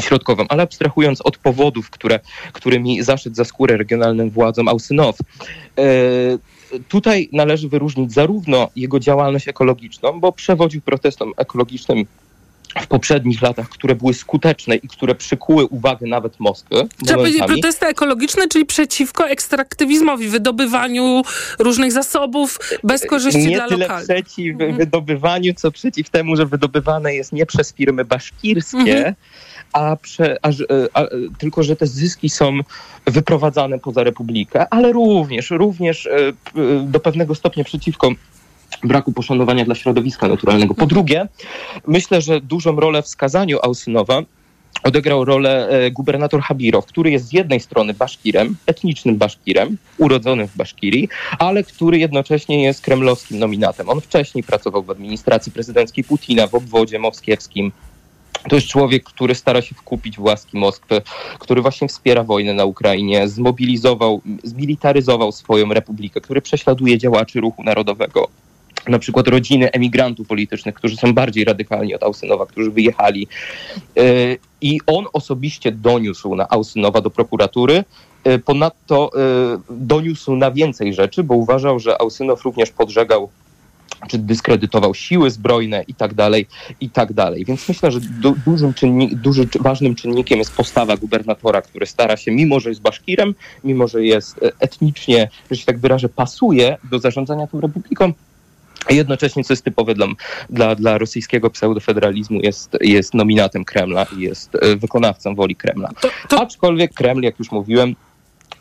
Środkową, ale abstrahując od powodów, które, którymi zaszedł za skórę regionalnym władzom Ausynow, e, tutaj należy wyróżnić zarówno jego działalność ekologiczną, bo przewodził protestom ekologicznym w poprzednich latach, które były skuteczne i które przykuły uwagę nawet Moskwy. Trzeba powiedzieć protesty ekologiczne, czyli przeciwko ekstraktywizmowi, wydobywaniu różnych zasobów bez korzyści nie dla tyle lokalnych. przeciw Mhm. wydobywaniu, co przeciw temu, że wydobywane jest nie przez firmy baszkirskie, Mhm. a, prze, a, a, a tylko, że te zyski są wyprowadzane poza Republikę, ale również, również e, do pewnego stopnia przeciwko braku poszanowania dla środowiska naturalnego. Po drugie, myślę, że dużą rolę w skazaniu Ausynowa odegrał rolę e, gubernator Habirow, który jest z jednej strony Baszkirem, etnicznym Baszkirem, urodzonym w Baszkirii, ale który jednocześnie jest kremlowskim nominatem. On wcześniej pracował w administracji prezydenckiej Putina, w obwodzie moskiewskim. To jest człowiek, który stara się wkupić w łaski Moskwy, który właśnie wspiera wojnę na Ukrainie, zmobilizował, zmilitaryzował swoją republikę, który prześladuje działaczy ruchu narodowego, na przykład rodziny emigrantów politycznych, którzy są bardziej radykalni od Ausynowa, którzy wyjechali. Yy, I on osobiście doniósł na Ausynowa do prokuratury. Yy, Ponadto yy, doniósł na więcej rzeczy, bo uważał, że Ausynow również podżegał czy dyskredytował siły zbrojne i tak dalej, i tak dalej. Więc myślę, że du, dużym czynnik, duży, ważnym czynnikiem jest postawa gubernatora, który stara się, mimo że jest Baszkirem, mimo że jest e, etnicznie, że się tak wyrażę, pasuje do zarządzania tą republiką, jednocześnie, co jest typowe dla, dla, dla rosyjskiego pseudofederalizmu, jest, jest nominatem Kremla i jest e, wykonawcą woli Kremla. Aczkolwiek Kreml, jak już mówiłem,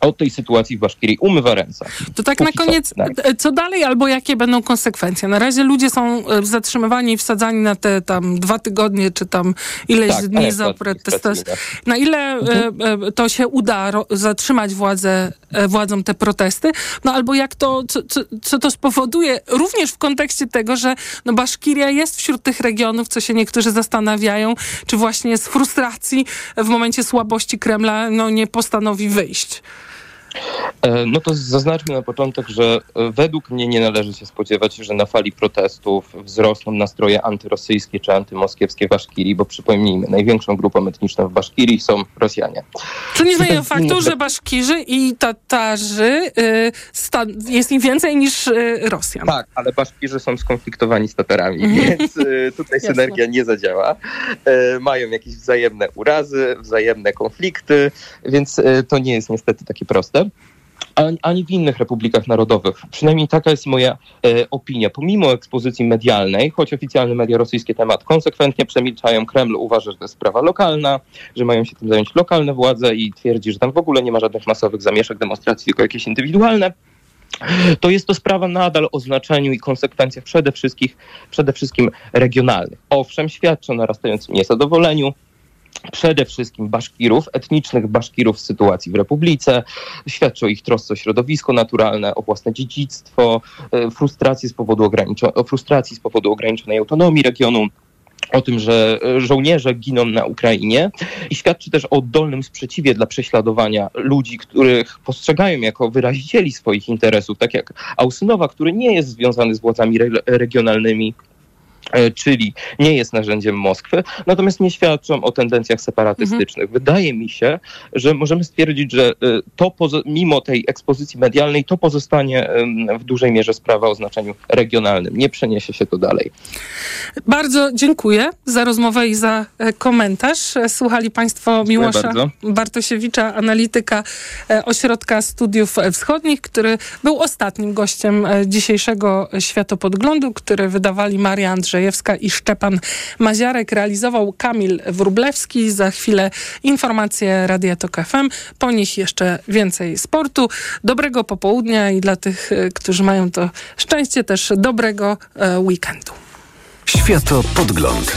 od tej sytuacji w Baszkirii umywa ręce. To tak na Póki koniec, e, co dalej albo jakie będą konsekwencje? Na razie ludzie są e, zatrzymywani i wsadzani na te tam dwa tygodnie, czy tam ileś Tak, dni za administracyjne. Na ile e, Mhm. e, to się uda zatrzymać władzę, władzom te protesty? No albo jak to, co, co, co to spowoduje, również w kontekście tego, że no Baszkiria jest wśród tych regionów, co się niektórzy zastanawiają, czy właśnie z frustracji w momencie słabości Kremla no, nie postanowi wyjść. E, No to zaznaczmy na początek, że e, według mnie nie należy się spodziewać, że na fali protestów wzrosną nastroje antyrosyjskie czy antymoskiewskie w Baszkirii, bo przypomnijmy, największą grupą etniczną w Baszkirii są Rosjanie. Co nie zmienia faktu, że Baszkirzy i Tatarzy y, jest ich więcej niż y, Rosjan. Tak, ale Baszkirzy są skonfliktowani z Tatarami, Mhm. więc y, tutaj synergia nie zadziała. E, mają jakieś wzajemne urazy, wzajemne konflikty, więc to nie jest niestety takie proste. Ani, w innych republikach narodowych. Przynajmniej taka jest moja e, opinia. Pomimo ekspozycji medialnej, choć oficjalne media rosyjskie temat konsekwentnie przemilczają, Kreml uważa, że to jest sprawa lokalna, że mają się tym zająć lokalne władze i twierdzi, że tam w ogóle nie ma żadnych masowych zamieszek, demonstracji, tylko jakieś indywidualne to jest to sprawa nadal o znaczeniu i konsekwencjach przede przede wszystkim regionalnych. Owszem, świadczy o narastającym niezadowoleniu, przede wszystkim Baszkirów, etnicznych Baszkirów z sytuacji w Republice, świadczy o ich trosce o środowisko naturalne, o własne dziedzictwo, e, frustracji z powodu, ograniczo- frustracji z powodu ograniczonej autonomii regionu, o tym, że e, żołnierze giną na Ukrainie. I świadczy też o oddolnym sprzeciwie dla prześladowania ludzi, których postrzegają jako wyrazicieli swoich interesów, tak jak Ausynowa, który nie jest związany z władzami re- regionalnymi, czyli nie jest narzędziem Moskwy, natomiast nie świadczą o tendencjach separatystycznych. Wydaje mi się, że możemy stwierdzić, że e, to mimo tej ekspozycji medialnej to pozostanie w dużej mierze sprawa o znaczeniu regionalnym. Nie przeniesie się to dalej. Bardzo dziękuję za rozmowę i za e, komentarz. E, Słuchali Państwo Miłosza bardzo. Bartosiewicza, analityka e, Ośrodka Studiów Wschodnich, który był ostatnim gościem e, dzisiejszego Światopodglądu, który wydawali Maria Andrzejewska i Szczepan Maziarek. Realizował Kamil Wrublewski. Za chwilę informacje Radia Tok FM. Po nich jeszcze więcej sportu. Dobrego popołudnia i dla tych, e, którzy mają to szczęście, też dobrego e, weekendu. Światopodgląd.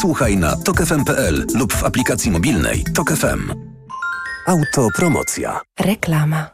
Słuchaj na tokefm.pl lub w aplikacji mobilnej Tok FM. Autopromocja. Reklama.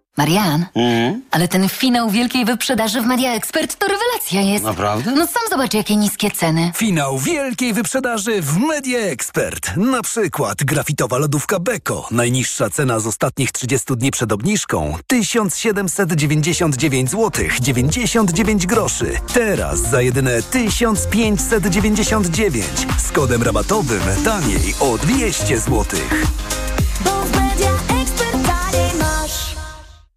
Marian, ale ten finał wielkiej wyprzedaży w Media Expert to rewelacja jest. Naprawdę? No sam zobacz, jakie niskie ceny. Finał wielkiej wyprzedaży w Media Expert. Na przykład grafitowa lodówka Beko. Najniższa cena z ostatnich 30 dni przed obniżką 1799 zł 99 groszy. Teraz za jedyne 1599 z kodem rabatowym taniej o 200 zł.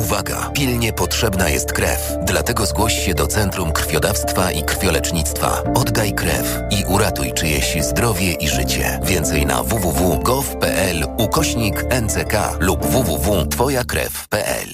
Uwaga! Pilnie potrzebna jest krew. Dlatego zgłoś się do Centrum Krwiodawstwa i Krwiolecznictwa. Oddaj krew i uratuj czyjeś zdrowie i życie. Więcej na www.gov.pl ukośnik NCK lub www.twojakrew.pl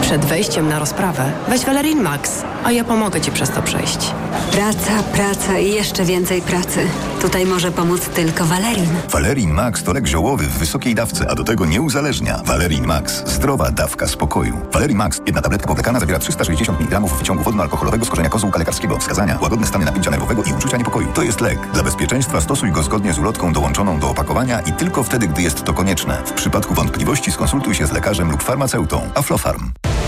Przed wejściem na rozprawę weź Valerin Max, a ja pomogę Ci przez to przejść. Praca, praca i jeszcze więcej pracy. Tutaj może pomóc tylko Valerin. Valerin Max to lek ziołowy w wysokiej dawce, a do tego nie uzależnia. Valerin Max. Zdrowa dawka spokoju. Valerin Max. Jedna tabletka powlekana zawiera 360 mg wyciągu wodno-alkoholowego z korzenia kozłka lekarskiego. Wskazania. Łagodne stany napięcia nerwowego i uczucia niepokoju. To jest lek. Dla bezpieczeństwa stosuj go zgodnie z ulotką dołączoną do opakowania i tylko wtedy, gdy jest to konieczne. W przypadku wątpliwości skonsultuj się z lekarzem lub farmaceutą. Aflofarm.